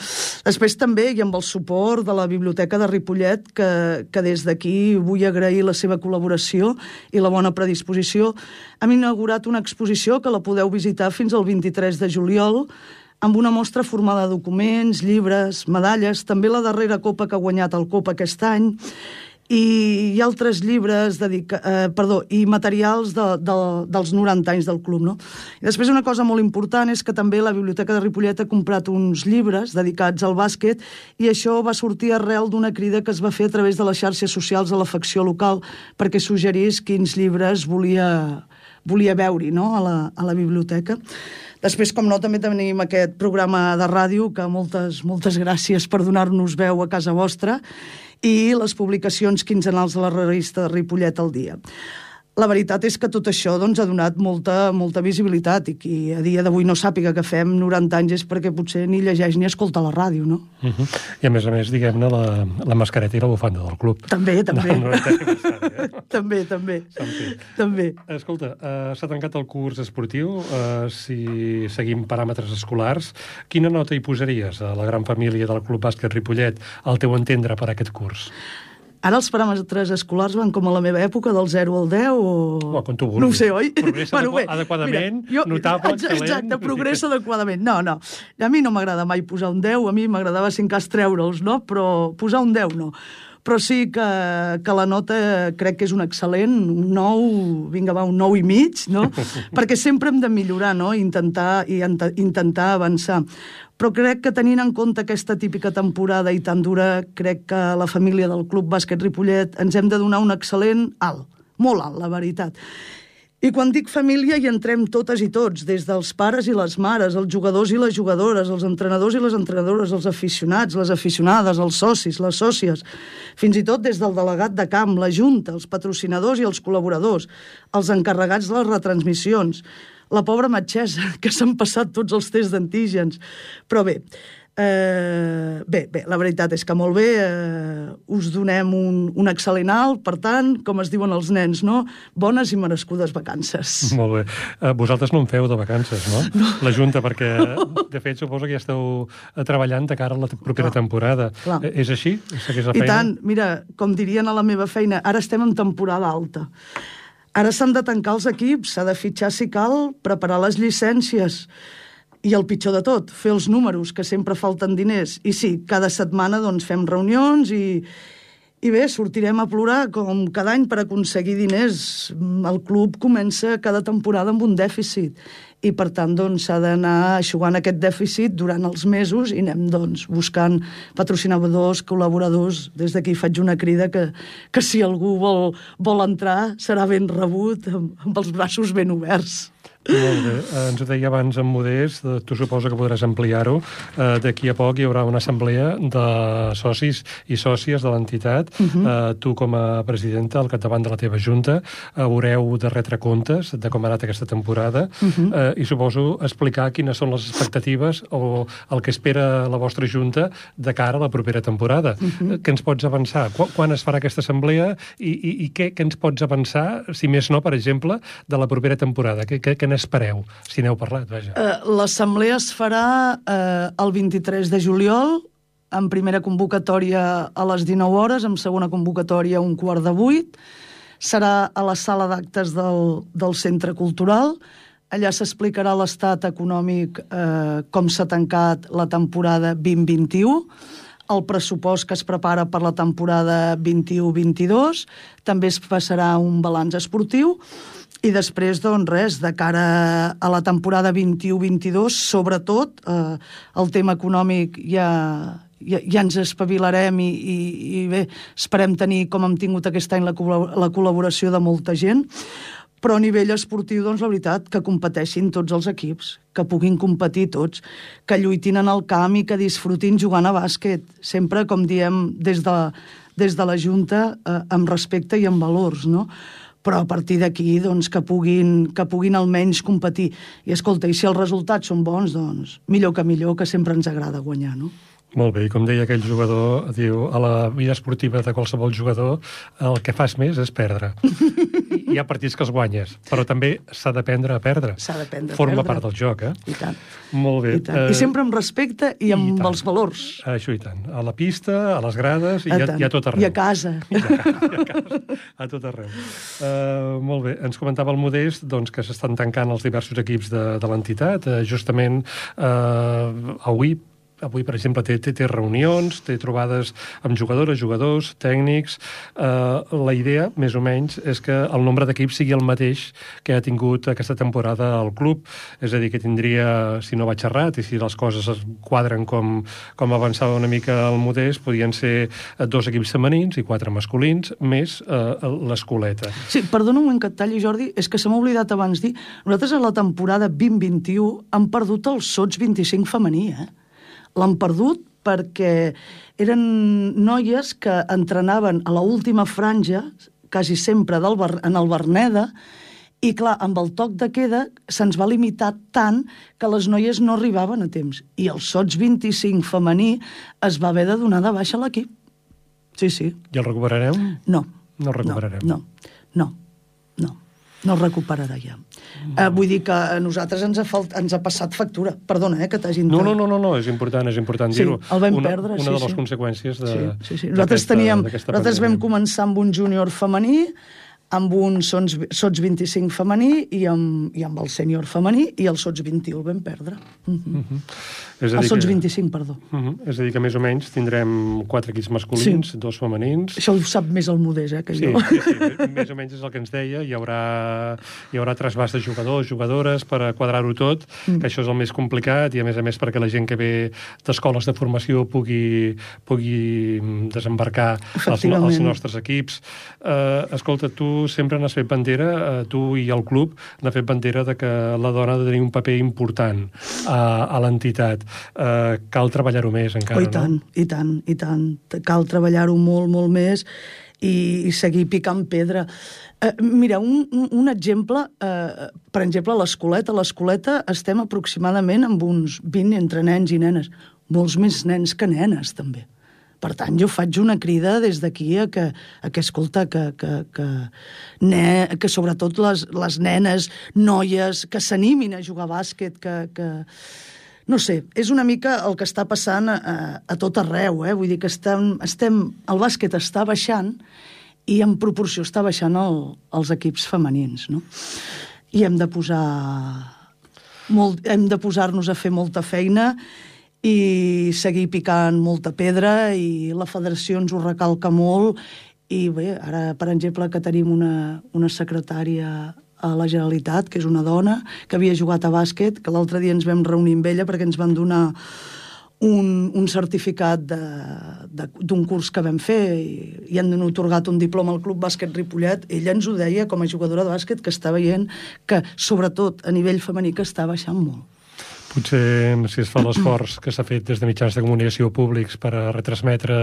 després també, i amb el suport de la Biblioteca de Ripollet, que, que des d'aquí vull agrair la seva col·laboració i la bona predisposició, hem inaugurat una exposició que la podeu visitar fins al 23 de juliol, amb una mostra formada de documents, llibres, medalles, també la darrera copa que ha guanyat el Copa aquest any, i ha altres llibres dedica, eh, perdó, i materials de, de, dels 90 anys del club. No? I després una cosa molt important és que també la Biblioteca de Ripollet ha comprat uns llibres dedicats al bàsquet i això va sortir arrel d'una crida que es va fer a través de les xarxes socials de l'afecció local perquè suggerís quins llibres volia, volia veure no? a, la, a la biblioteca. Després, com no, també tenim aquest programa de ràdio, que moltes, moltes gràcies per donar-nos veu a casa vostra, i les publicacions quinzenals de la revista Ripollet al dia. La veritat és que tot això doncs, ha donat molta, molta visibilitat i qui a dia d'avui no sàpiga que fem 90 anys és perquè potser ni llegeix ni escolta la ràdio, no?
Uh -huh. I a més a més, diguem-ne, la, la mascareta i la bufanda del club.
També, també. No, no eh? també, també. també.
Escolta, uh, s'ha tancat el curs esportiu. Uh, si seguim paràmetres escolars, quina nota hi posaries a la gran família del Club Bàsquet Ripollet, al teu entendre, per aquest curs?
Ara els paràmetres escolars van com a la meva època, del 0 al 10 o...
o com tu vulguis.
No ho sé, oi?
Progressa bueno, bé, adequadament, mira, jo, notable, excel·lent...
Exacte, progressa adequadament. No, no. A mi no m'agrada mai posar un 10, a mi m'agradava si en cas treure'ls, no? Però posar un 10 no. Però sí que, que la nota crec que és un excel·lent, un 9, vinga, va, un 9 i mig, no? Perquè sempre hem de millorar, no? Intentar, i intentar avançar però crec que tenint en compte aquesta típica temporada i tan dura, crec que la família del Club Bàsquet Ripollet ens hem de donar un excel·lent alt, molt alt, la veritat. I quan dic família hi entrem totes i tots, des dels pares i les mares, els jugadors i les jugadores, els entrenadors i les entrenadores, els aficionats, les aficionades, els socis, les sòcies, fins i tot des del delegat de camp, la Junta, els patrocinadors i els col·laboradors, els encarregats de les retransmissions, la pobra metgessa, que s'han passat tots els tests d'antígens. Però bé, Eh, bé, bé, la veritat és que molt bé, eh, us donem un, un excel·lent alt, per tant, com es diuen els nens, no? Bones i merescudes vacances.
Molt bé. Eh, vosaltres no en feu de vacances, no? no. La Junta, perquè, de fet, suposo que ja esteu eh, treballant de cara a la propera clar, temporada. Clar. Eh, és així? Segueix la feina?
I tant, mira, com dirien a la meva feina, ara estem en temporada alta. Ara s'han de tancar els equips, s'ha de fitxar si cal, preparar les llicències, i el pitjor de tot, fer els números, que sempre falten diners. I sí, cada setmana doncs, fem reunions i, i bé, sortirem a plorar com cada any per aconseguir diners. El club comença cada temporada amb un dèficit i per tant doncs, s'ha doncs, d'anar aixugant aquest dèficit durant els mesos i anem doncs, buscant patrocinadors, col·laboradors. Des d'aquí faig una crida que, que si algú vol, vol entrar serà ben rebut amb, amb els braços ben oberts.
Molt bé. Eh, ens ho deia abans en Modest, eh, tu suposa que podràs ampliar-ho. Eh, D'aquí a poc hi haurà una assemblea de socis i sòcies de l'entitat. Uh mhm. -huh. tu, com a presidenta, al capdavant de la teva junta, haureu de retre comptes de com ha anat aquesta temporada uh mhm. -huh. Eh, i suposo explicar quines són les expectatives o el que espera la vostra junta de cara a la propera temporada. Uh mhm. -huh. Què ens pots avançar? Qu quan es farà aquesta assemblea i, i, i què, què ens pots avançar, si més no, per exemple, de la propera temporada? Què, què, què n'espereu, si n'heu parlat, vaja?
Uh, L'assemblea es farà uh, el 23 de juliol, en primera convocatòria a les 19 hores, en segona convocatòria a un quart de vuit. Serà a la sala d'actes del, del Centre Cultural. Allà s'explicarà l'estat econòmic, eh, com s'ha tancat la temporada 2021, el pressupost que es prepara per la temporada 21-22, també es passarà un balanç esportiu, i després, doncs, res, de cara a la temporada 21-22, sobretot, eh, el tema econòmic ja, ja, ja ens espavilarem i, i, i bé, esperem tenir, com hem tingut aquest any, la, la col·laboració de molta gent, però a nivell esportiu, doncs, la veritat, que competeixin tots els equips, que puguin competir tots, que lluitin en el camp i que disfrutin jugant a bàsquet, sempre, com diem, des de, des de la Junta, eh, amb respecte i amb valors, no?, però a partir d'aquí doncs, que, puguin, que puguin almenys competir. I escolta, i si els resultats són bons, doncs millor que millor, que sempre ens agrada guanyar, no?
Molt bé, i com deia aquell jugador, diu, a la vida esportiva de qualsevol jugador, el que fas més és perdre. Hi ha partits que els guanyes, però també s'ha d'aprendre a perdre.
S'ha d'aprendre a
Forma
perdre.
part del joc, eh?
I tant.
Molt bé.
I, tant. Uh, I sempre amb respecte i amb i els valors.
Això i tant. A la pista, a les grades, i, a, i a tot arreu.
I a casa.
I a, i a, casa, a tot arreu. Uh, molt bé. Ens comentava el Modest doncs, que s'estan tancant els diversos equips de, de l'entitat. Uh, justament uh, avui avui, per exemple, té, té, té reunions, té trobades amb jugadores, jugadors, tècnics... Eh, la idea, més o menys, és que el nombre d'equips sigui el mateix que ha tingut aquesta temporada al club. És a dir, que tindria, si no vaig errat, i si les coses es quadren com, com avançava una mica el Modest, podien ser dos equips femenins i quatre masculins, més eh, l'escoleta.
Sí, perdona un moment que et talli, Jordi, és que se m'ha oblidat abans dir, nosaltres a la temporada 2021 hem perdut el sots 25 femení, eh? L'han perdut perquè eren noies que entrenaven a la última franja, quasi sempre del en el Berneda, i clar, amb el toc de queda se'ns va limitar tant que les noies no arribaven a temps. I el sots 25 femení es va haver de donar de baixa a l'equip. Sí, sí.
I el recuperarem?
No.
No el recuperarem.
No, no, no. no no el recuperarà ja. Eh, vull dir que a nosaltres ens ha, falt, ens ha passat factura. Perdona, eh, que t'hagin...
No, no, no, no, no, és important, és important
sí,
dir-ho.
el vam
una,
perdre,
una
sí,
de les
sí.
conseqüències de...
Sí, sí, sí. Nosaltres, teníem, nosaltres vam començar amb un júnior femení, amb un sots, sots 25 femení i amb, i amb el sènior femení i el sots 21 el vam perdre. Uh -huh. Uh -huh. És a dir el sots que... 25, perdó.
Uh -huh. És a dir, que més o menys tindrem quatre equips masculins, sí. dos femenins...
Això ho sap més el Modés, eh, que
sí,
jo.
Sí, sí, més o menys és el que ens deia. Hi haurà, hi haurà trasbàs de jugadors, jugadores, per quadrar-ho tot, mm. que això és el més complicat, i a més a més perquè la gent que ve d'escoles de formació pugui, pugui desembarcar els, els nostres equips. Uh, escolta, tu sempre n'has fet bandera, eh, tu i el club n'ha fet bandera de que la dona ha de tenir un paper important a, a l'entitat. Eh, cal treballar-ho més encara,
oh, i tant,
no?
I tant, i tant. Cal treballar-ho molt, molt més i, i seguir picant pedra. Eh, mira, un, un, un exemple, eh, per exemple, a l'escoleta. A l'escoleta estem aproximadament amb uns 20 entre nens i nenes. Molts més nens que nenes, també. Per tant, jo faig una crida des d'aquí a que, a que escolta, que, que, que, ne, que sobretot les, les nenes, noies, que s'animin a jugar a bàsquet, que, que... No sé, és una mica el que està passant a, a tot arreu, eh? Vull dir que estem, estem, el bàsquet està baixant i en proporció està baixant el, els equips femenins, no? I hem de posar... Molt, hem de posar-nos a fer molta feina i seguir picant molta pedra i la federació ens ho recalca molt i bé, ara per exemple que tenim una, una secretària a la Generalitat, que és una dona que havia jugat a bàsquet, que l'altre dia ens vam reunir amb ella perquè ens van donar un, un certificat d'un curs que vam fer i, i han otorgat un diploma al Club Bàsquet Ripollet. Ella ens ho deia com a jugadora de bàsquet que està veient que, sobretot a nivell femení, que està baixant molt.
Potser si es fa l'esforç que s'ha fet des de mitjans de comunicació públics per a retransmetre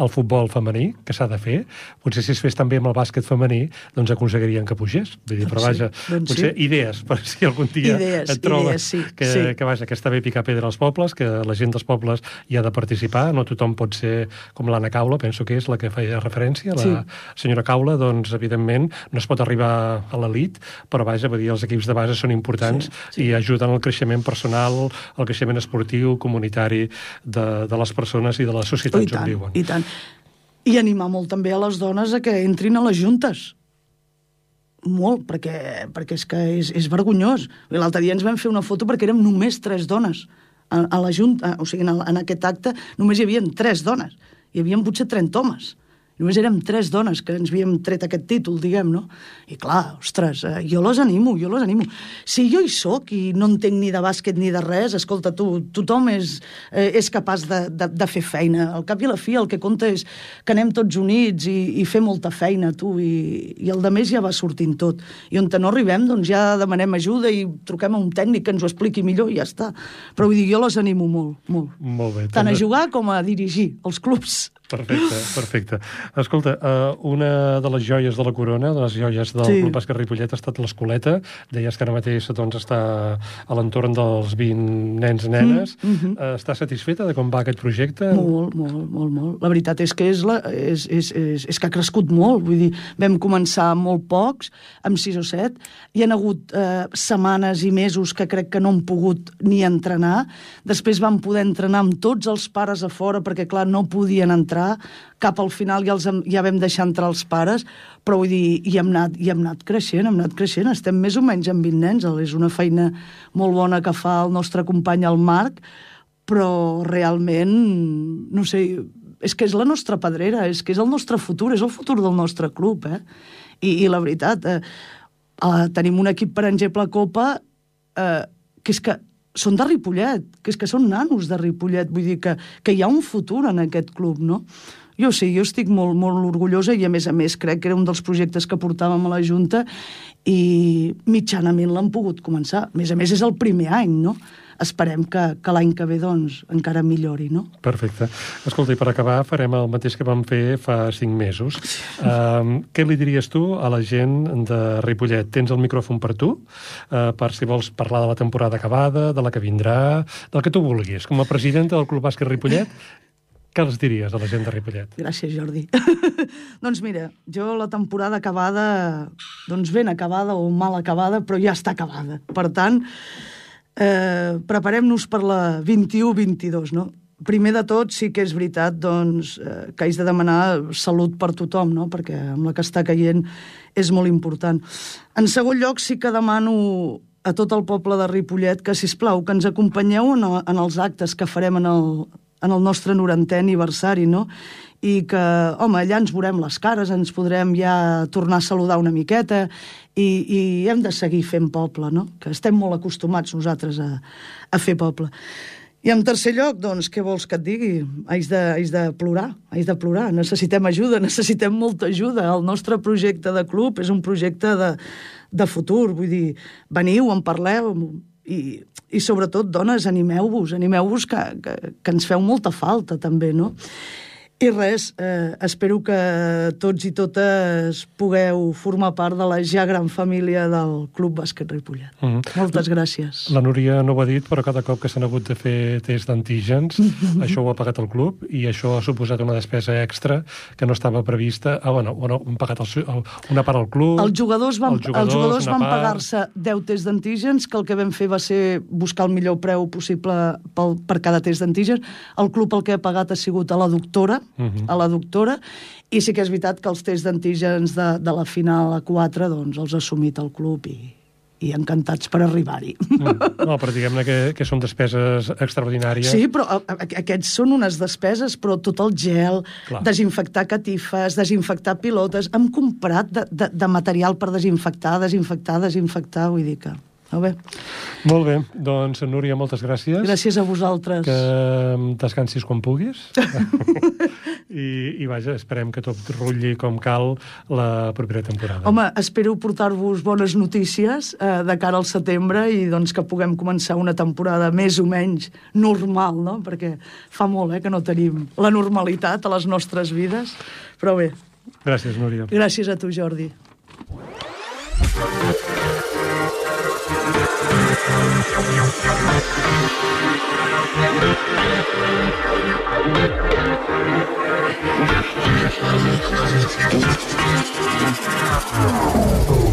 el futbol femení, que s'ha de fer, potser si es fes també amb el bàsquet femení, doncs aconseguirien que pugés. Vull dir, però vaja,
sí, doncs
potser
sí.
idees, per si algun dia
idees,
et trobes
idees, sí,
que,
sí.
que, vaja, que està bé picar pedra als pobles, que la gent dels pobles hi ha de participar, no tothom pot ser com l'Anna Caula, penso que és la que feia referència, la
Sí.
senyora Caula, doncs, evidentment, no es pot arribar a l'elit, però vaja, vull dir, els equips de base són importants
Sí, sí.
i ajuden al creixement personal, al creixement esportiu, comunitari de, de les persones i de les
Oh,
societats
I
on
tant,
viuen.
i tant. I animar molt també a les dones a que entrin a les juntes. Molt, perquè, perquè és que és, és vergonyós. L'altre dia ens vam fer una foto perquè érem només tres dones. A, a la Junta, o sigui, en, el, en aquest acte només hi havia tres dones. Hi havia potser 30 homes. Només érem tres dones que ens havíem tret aquest títol, diguem, no? I clar, ostres, eh, jo les animo, jo les animo. Si jo hi sóc i no entenc ni de bàsquet ni de res, escolta, tu, tothom és, eh, és capaç de, de, de fer feina. Al cap i a la fi el que compta és que anem tots units i, i fer molta feina, tu, i, i el de més ja va sortint tot. I on no arribem, doncs ja demanem ajuda i truquem a un tècnic que ens ho expliqui millor i ja està. Però vull dir, jo les animo molt, molt.
Molt bé.
Tant a
també-
jugar com a dirigir els clubs.
Perfecte, perfecte. Escolta, uh, una de les joies de la corona, de les joies del
Sí.
Club Bàsquet Ripollet ha estat l'escoleta. Deies que ara mateix doncs, està a l'entorn dels 20 nens nenes. Mm,
mhm.
uh, està satisfeta de com va aquest projecte?
Molt, molt, molt, molt. La veritat és que és, la, és, és, és, és que ha crescut molt. Vull dir, vam començar molt pocs, amb sis o set. Hi han hagut eh, setmanes i mesos que crec que no han pogut ni entrenar. Després van poder entrenar amb tots els pares a fora, perquè, clar, no podien entrar. Cap al final ja, els, ja vam deixar entrar els pares, però vull dir, i hem anat, i hem anat creixent, hem anat creixent. Estem més o menys amb 20 nens. És una feina molt bona que fa el nostre company, el Marc, però realment, no sé, és que és la nostra pedrera, és que és el nostre futur, és el futur del nostre club, eh? I, i la veritat, eh, eh, tenim un equip, per exemple, a Copa, eh, que és que són de Ripollet, que és que són nanos de Ripollet, vull dir que, que hi ha un futur en aquest club, no? Jo sí, jo estic molt, molt orgullosa i, a més a més, crec que era un dels projectes que portàvem a la Junta i mitjanament l'han pogut començar. A més a més, és el primer any, no? Esperem que, que l'any que ve, doncs, encara millori, no?
Perfecte. Escolta, i per acabar farem el mateix que vam fer fa cinc mesos. Um, què li diries tu a la gent de Ripollet? Tens el micròfon per tu, uh, per si vols parlar de la temporada acabada, de la que vindrà, del que tu vulguis. Com a presidenta del Club Bàsquet Ripollet, què els diries a la gent de Ripollet?
Gràcies, Jordi. doncs mira, jo la temporada acabada, doncs ben acabada o mal acabada, però ja està acabada. Per tant, eh, preparem-nos per la 21-22, no? Primer de tot, sí que és veritat doncs, eh, que haig de demanar salut per tothom, no? perquè amb la que està caient és molt important. En segon lloc, sí que demano a tot el poble de Ripollet que, si plau que ens acompanyeu en, en els actes que farem en el, en el nostre 90è aniversari, no? I que, home, allà ens veurem les cares, ens podrem ja tornar a saludar una miqueta i, i hem de seguir fent poble, no? Que estem molt acostumats nosaltres a, a fer poble. I en tercer lloc, doncs, què vols que et digui? Haig de, haig de plorar, haig de plorar. Necessitem ajuda, necessitem molta ajuda. El nostre projecte de club és un projecte de, de futur. Vull dir, veniu, en parleu, i, i sobretot, dones, animeu-vos, animeu-vos que, que, que ens feu molta falta, també, no? I res, eh, espero que tots i totes pugueu formar part de la ja gran família del Club Bàsquet Ripollet. Mm -hmm. Moltes gràcies.
La Núria no ho ha dit, però cada cop que s'han hagut de fer test d'antígens, això ho ha pagat el club i això ha suposat una despesa extra que no estava prevista. Ah, bueno, bueno han pagat el, el, una part al club...
Els jugadors van, els jugadors, els jugadors van pagar-se 10 tests d'antígens, que el que vam fer va ser buscar el millor preu possible pel, per cada test d'antígens. El club el que ha pagat ha sigut a la doctora, uh -huh. a la doctora, i sí que és veritat que els tests d'antígens de, de la final a 4 doncs, els ha assumit el club i, i encantats per arribar-hi. Mm.
No, però diguem-ne que, que són despeses extraordinàries.
Sí, però a, a, aquests són unes despeses, però tot el gel, Clar. desinfectar catifes, desinfectar pilotes... Hem comprat de, de, de material per desinfectar, desinfectar, desinfectar, vull dir que... Molt bé.
Molt bé. Doncs, Núria, moltes gràcies.
Gràcies a vosaltres.
Que descansis quan puguis. I, I vaja, esperem que tot rutlli com cal la propera temporada.
Home, espero portar-vos bones notícies eh, de cara al setembre i doncs que puguem començar una temporada més o menys normal, no? Perquè fa molt eh, que no tenim la normalitat a les nostres vides. Però bé.
Gràcies, Núria.
Gràcies a tu, Jordi.
Esteu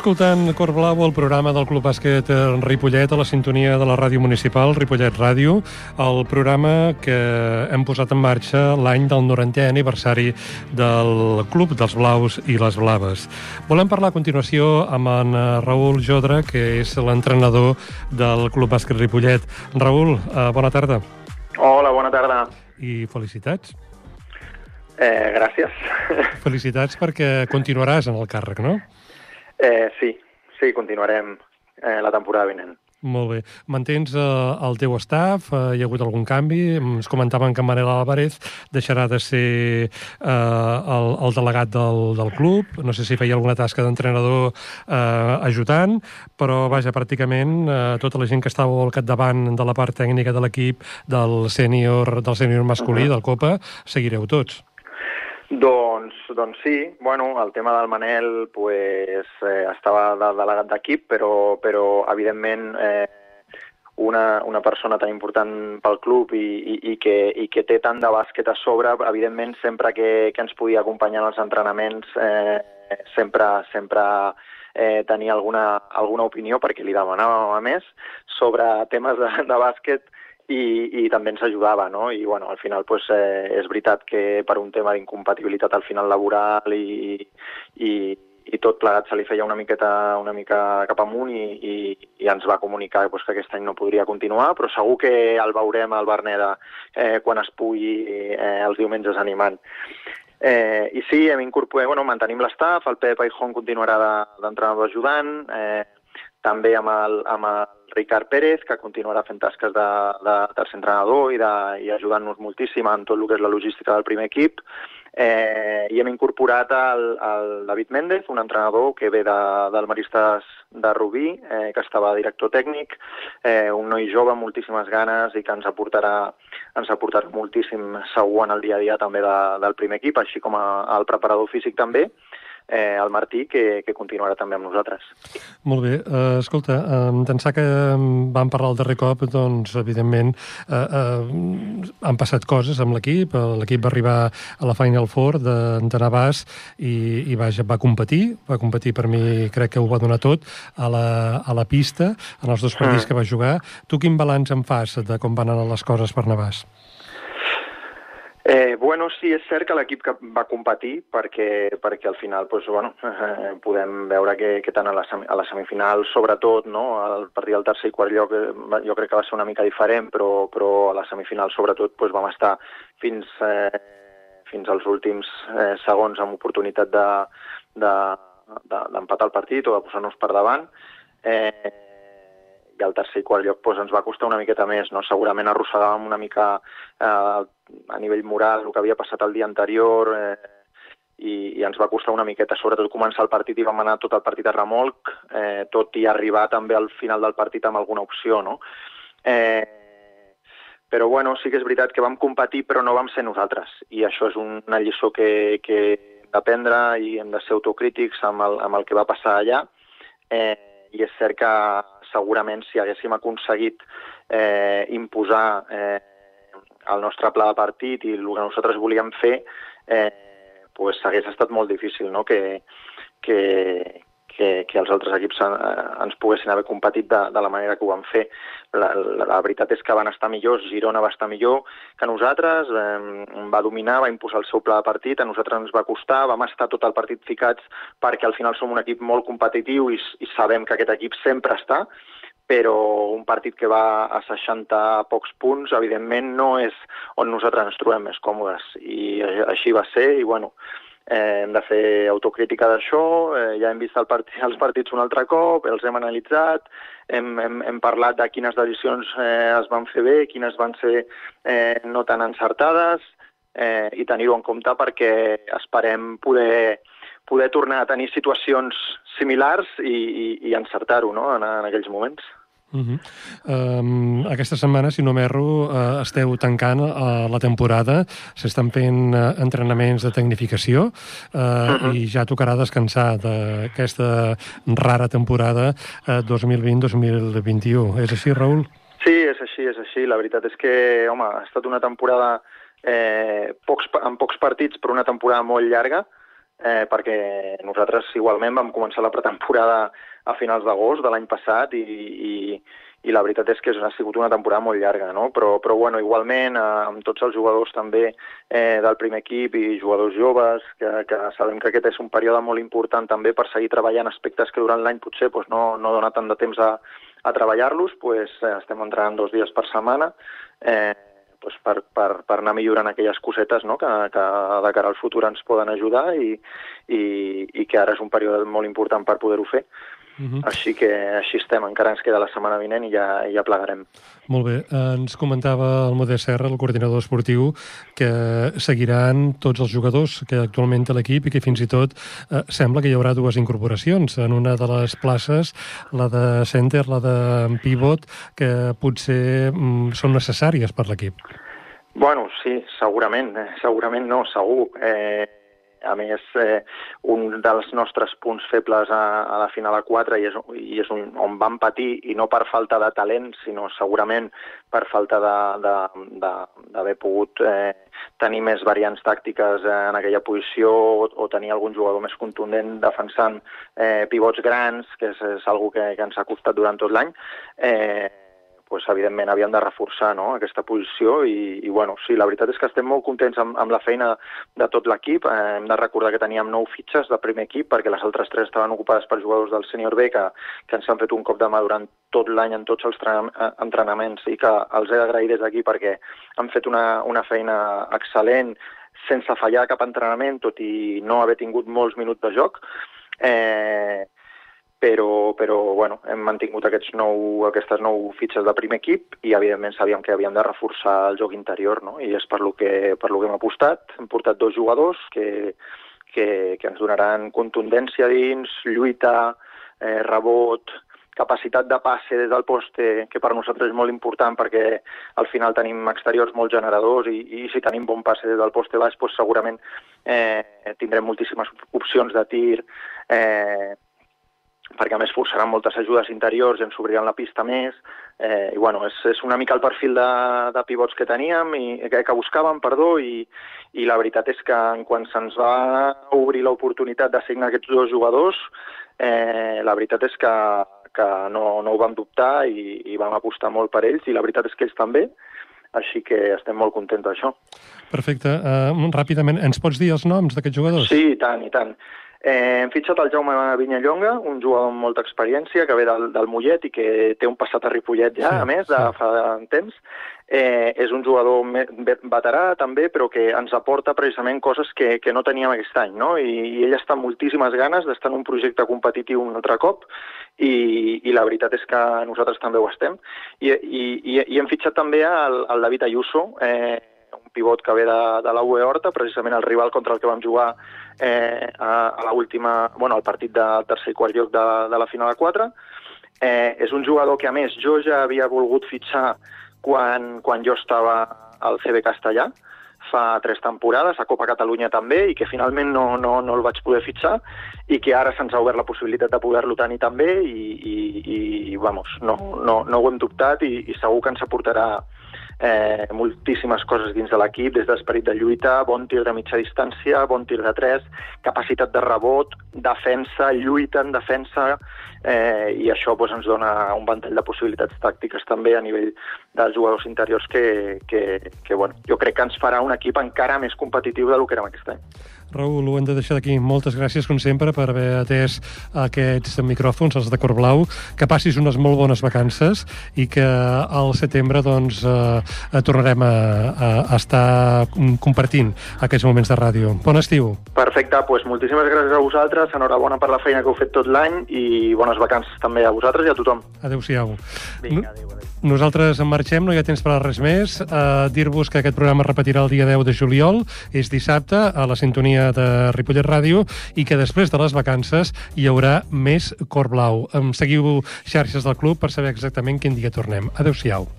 escoltant Cor Blau, el programa del Club Bàsquet Ripollet a la sintonia de la ràdio municipal, Ripollet Ràdio, el programa que hem posat en marxa l'any del 90è aniversari del Club dels Blaus i les Blaves. Volem parlar a continuació amb en Raül Jodra, que és l'entrenador del Club Bàsquet Ripollet. Raül, eh, bona tarda.
Hola, bona tarda.
I felicitats.
Eh, gràcies.
Felicitats perquè continuaràs en el càrrec, no?
Eh, sí, sí, continuarem eh, la temporada vinent.
Molt bé. Mantens eh, el teu staff? Eh, hi ha hagut algun canvi? Ens comentaven que Manel Álvarez deixarà de ser eh, el, el delegat del, del club. No sé si feia alguna tasca d'entrenador eh, ajudant, però, vaja, pràcticament eh, tota la gent que estava al capdavant de la part tècnica de l'equip del sènior del sènior masculí, uh -huh. del Copa, seguireu tots.
Doncs, doncs sí, bueno, el tema del Manel pues, eh, estava de delegat d'equip, però, però evidentment eh, una, una persona tan important pel club i, i, i, que, i que té tant de bàsquet a sobre, evidentment sempre que, que ens podia acompanyar en els entrenaments eh, sempre, sempre eh, tenia alguna, alguna opinió perquè li demanàvem a més sobre temes de, de bàsquet i, i també ens ajudava, no? I, bueno, al final, pues, eh, és veritat que per un tema d'incompatibilitat al final laboral i, i, i tot plegat se li feia una miqueta una mica cap amunt i, i, i ens va comunicar pues, que aquest any no podria continuar, però segur que el veurem al Berneda eh, quan es pugui eh, els diumenges animant. Eh, I sí, hem incorporat, bueno, mantenim l'estaf, el Pep Aijón continuarà d'entrenador de, ajudant, eh, també amb el, amb el Ricard Pérez, que continuarà fent tasques de, de tercer entrenador i, de, i ajudant-nos moltíssim en tot el que és la logística del primer equip. Eh, I hem incorporat el, el David Méndez, un entrenador que ve de, del Maristes de Rubí, eh, que estava director tècnic, eh, un noi jove amb moltíssimes ganes i que ens aportarà, ens aportarà moltíssim segur en el dia a dia també de, del primer equip, així com a, el preparador físic també eh, el Martí, que, que continuarà també amb nosaltres.
Molt bé. Uh, escolta, uh, d'ençà que vam parlar el darrer cop, doncs, evidentment, uh, uh, han passat coses amb l'equip. L'equip va arribar a la Final Four de, de Navàs i, i vaja, va competir. Va competir, per mi, crec que ho va donar tot a la, a la pista, en els dos partits mm. que va jugar. Tu quin balanç en fas de com van anar les coses per Navàs?
Eh, bueno, sí, és cert que l'equip que va competir perquè, perquè al final pues, bueno, eh, podem veure que, que tant a la, a la semifinal, sobretot, no, el partit del tercer i quart lloc eh, jo crec que va ser una mica diferent, però, però a la semifinal, sobretot, pues, vam estar fins, eh, fins als últims eh, segons amb oportunitat d'empatar de, de, de, el partit o de posar-nos per davant. Eh, al tercer i quart lloc doncs, ens va costar una miqueta més. No? Segurament arrossegàvem una mica eh, a nivell moral el que havia passat el dia anterior eh, i, i ens va costar una miqueta, sobretot començar el partit i vam anar tot el partit a remolc, eh, tot i arribar també al final del partit amb alguna opció. No? Eh, però bueno, sí que és veritat que vam competir però no vam ser nosaltres i això és una lliçó que, que hem d'aprendre i hem de ser autocrítics amb el, amb el que va passar allà. Eh, I és cert que segurament si haguéssim aconseguit eh, imposar eh, el nostre pla de partit i el que nosaltres volíem fer, eh, pues hagués estat molt difícil no? que, que, que, que els altres equips eh, ens poguessin haver competit de, de la manera que ho van fer. La, la, la veritat és que van estar millors, Girona va estar millor que nosaltres, eh, va dominar, va imposar el seu pla de partit, a nosaltres ens va costar, vam estar tot el partit ficats perquè al final som un equip molt competitiu i, i sabem que aquest equip sempre està, però un partit que va a 60 pocs punts, evidentment, no és on nosaltres ens trobem més còmodes. I així va ser, i bueno, eh, hem de fer autocrítica d'això, eh, ja hem vist el partit, els partits un altre cop, els hem analitzat, hem, hem, hem parlat de quines decisions eh, es van fer bé, quines van ser eh, no tan encertades, eh, i tenir-ho en compte perquè esperem poder, poder tornar a tenir situacions similars i, i, i encertar-ho no? en, en aquells moments.
Uh -huh. um, aquesta setmana, si no m'erro, uh, esteu tancant uh, la temporada, s'estan fent uh, entrenaments de tecnificació uh, uh -huh. i ja tocarà descansar d'aquesta rara temporada uh, 2020-2021. És així, Raül?
Sí, és així, és així. La veritat és que, home, ha estat una temporada eh, pocs, amb pocs partits, però una temporada molt llarga, eh, perquè nosaltres igualment vam començar la pretemporada a finals d'agost de l'any passat i, i, i la veritat és que ha sigut una temporada molt llarga, no? però, però bueno, igualment eh, amb tots els jugadors també eh, del primer equip i jugadors joves, que, que sabem que aquest és un període molt important també per seguir treballant aspectes que durant l'any potser pues, no, no dona tant de temps a, a treballar-los, pues, eh, estem entrant dos dies per setmana, eh, pues per, per, per anar millorant aquelles cosetes no? que, que de cara al futur ens poden ajudar i, i, i que ara és un període molt important per poder-ho fer. Uh -huh. Així que així estem, encara ens queda la setmana vinent i ja, ja plegarem.
Molt bé. Ens comentava el Modest Serra, el coordinador esportiu, que seguiran tots els jugadors que actualment té l'equip i que fins i tot eh, sembla que hi haurà dues incorporacions. En una de les places, la de center, la de pivot, que potser mm, són necessàries per l'equip.
Bueno, sí, segurament. Eh, segurament no, segur. Eh, a més, eh, un dels nostres punts febles a, a la final a 4 i és, i és un, on vam patir, i no per falta de talent, sinó segurament per falta d'haver pogut eh, tenir més variants tàctiques eh, en aquella posició o, o tenir algun jugador més contundent defensant eh, pivots grans, que és, és algo que, que ens ha costat durant tot l'any. Eh, pues, evidentment havien de reforçar no, aquesta posició i, i bueno, sí, la veritat és que estem molt contents amb, amb la feina de tot l'equip. Eh, hem de recordar que teníem nou fitxes de primer equip perquè les altres tres estaven ocupades per jugadors del sènior B que, que ens han fet un cop de mà durant tot l'any en tots els entrenaments i que els he d'agrair des d'aquí perquè han fet una, una feina excel·lent sense fallar cap entrenament, tot i no haver tingut molts minuts de joc. Eh, però, però bueno, hem mantingut aquests nou, aquestes nou fitxes de primer equip i evidentment sabíem que havíem de reforçar el joc interior no? i és per lo que, per lo que hem apostat. Hem portat dos jugadors que, que, que ens donaran contundència dins, lluita, eh, rebot, capacitat de passe des del poste, que per nosaltres és molt important perquè al final tenim exteriors molt generadors i, i si tenim bon passe des del poste baix, doncs segurament eh, tindrem moltíssimes opcions de tir, eh, perquè a més forçaran moltes ajudes interiors i ens obriran la pista més, eh, i bueno, és, és una mica el perfil de, de pivots que teníem, i que, que buscàvem, perdó, i, i la veritat és que quan se'ns va obrir l'oportunitat de signar aquests dos jugadors, eh, la veritat és que, que no, no ho vam dubtar i, i vam apostar molt per ells, i la veritat és que ells també, així que estem molt contents d'això.
Perfecte. Uh, ràpidament, ens pots dir els noms d'aquests jugadors?
Sí, i tant, i tant. Eh, hem fitxat el Jaume Vinyallonga, un jugador amb molta experiència, que ve del, del Mollet i que té un passat a Ripollet ja, sí, a més, de sí. fa temps. Eh, és un jugador veterà també, però que ens aporta precisament coses que, que no teníem aquest any, no? I, i ell està amb moltíssimes ganes d'estar en un projecte competitiu un altre cop i, i la veritat és que nosaltres també ho estem. I, i, i, i hem fitxat també el, el David Ayuso, eh, un pivot que ve de, de la UE Horta, precisament el rival contra el que vam jugar eh, a, a l'última, bueno, al partit de tercer i quart lloc de, de la final a 4. Eh, és un jugador que, a més, jo ja havia volgut fitxar quan, quan jo estava al CB Castellà, fa tres temporades, a Copa Catalunya també, i que finalment no, no, no el vaig poder fitxar, i que ara se'ns ha obert la possibilitat de poder-lo tenir també, i, i, i vamos, no, no, no ho hem dubtat, i, i segur que ens aportarà eh, moltíssimes coses dins de l'equip, des d'esperit de lluita, bon tir de mitja distància, bon tir de tres, capacitat de rebot, defensa, lluita en defensa, eh, i això doncs, ens dona un ventall de possibilitats tàctiques també a nivell dels jugadors interiors que, que, que bueno, jo crec que ens farà un equip encara més competitiu del que érem aquest any.
Raül, ho hem de deixar d'aquí. Moltes gràcies, com sempre, per haver atès aquests micròfons, els de Corblau. Que passis unes molt bones vacances i que al setembre doncs, eh, tornarem a, a, estar compartint aquests moments de ràdio. Bon estiu.
Perfecte, doncs moltíssimes gràcies a vosaltres, enhorabona per la feina que heu fet tot l'any i bones vacances també a vosaltres i a tothom.
Adéu-siau.
Vinga, adéu, adéu.
Nosaltres en marxem, no hi ha temps per a res més. Uh, Dir-vos que aquest programa es repetirà el dia 10 de juliol, és dissabte, a la sintonia de Ripollet Ràdio, i que després de les vacances hi haurà més Cor Blau. Em seguiu xarxes del club per saber exactament quin dia tornem. Adéu-siau.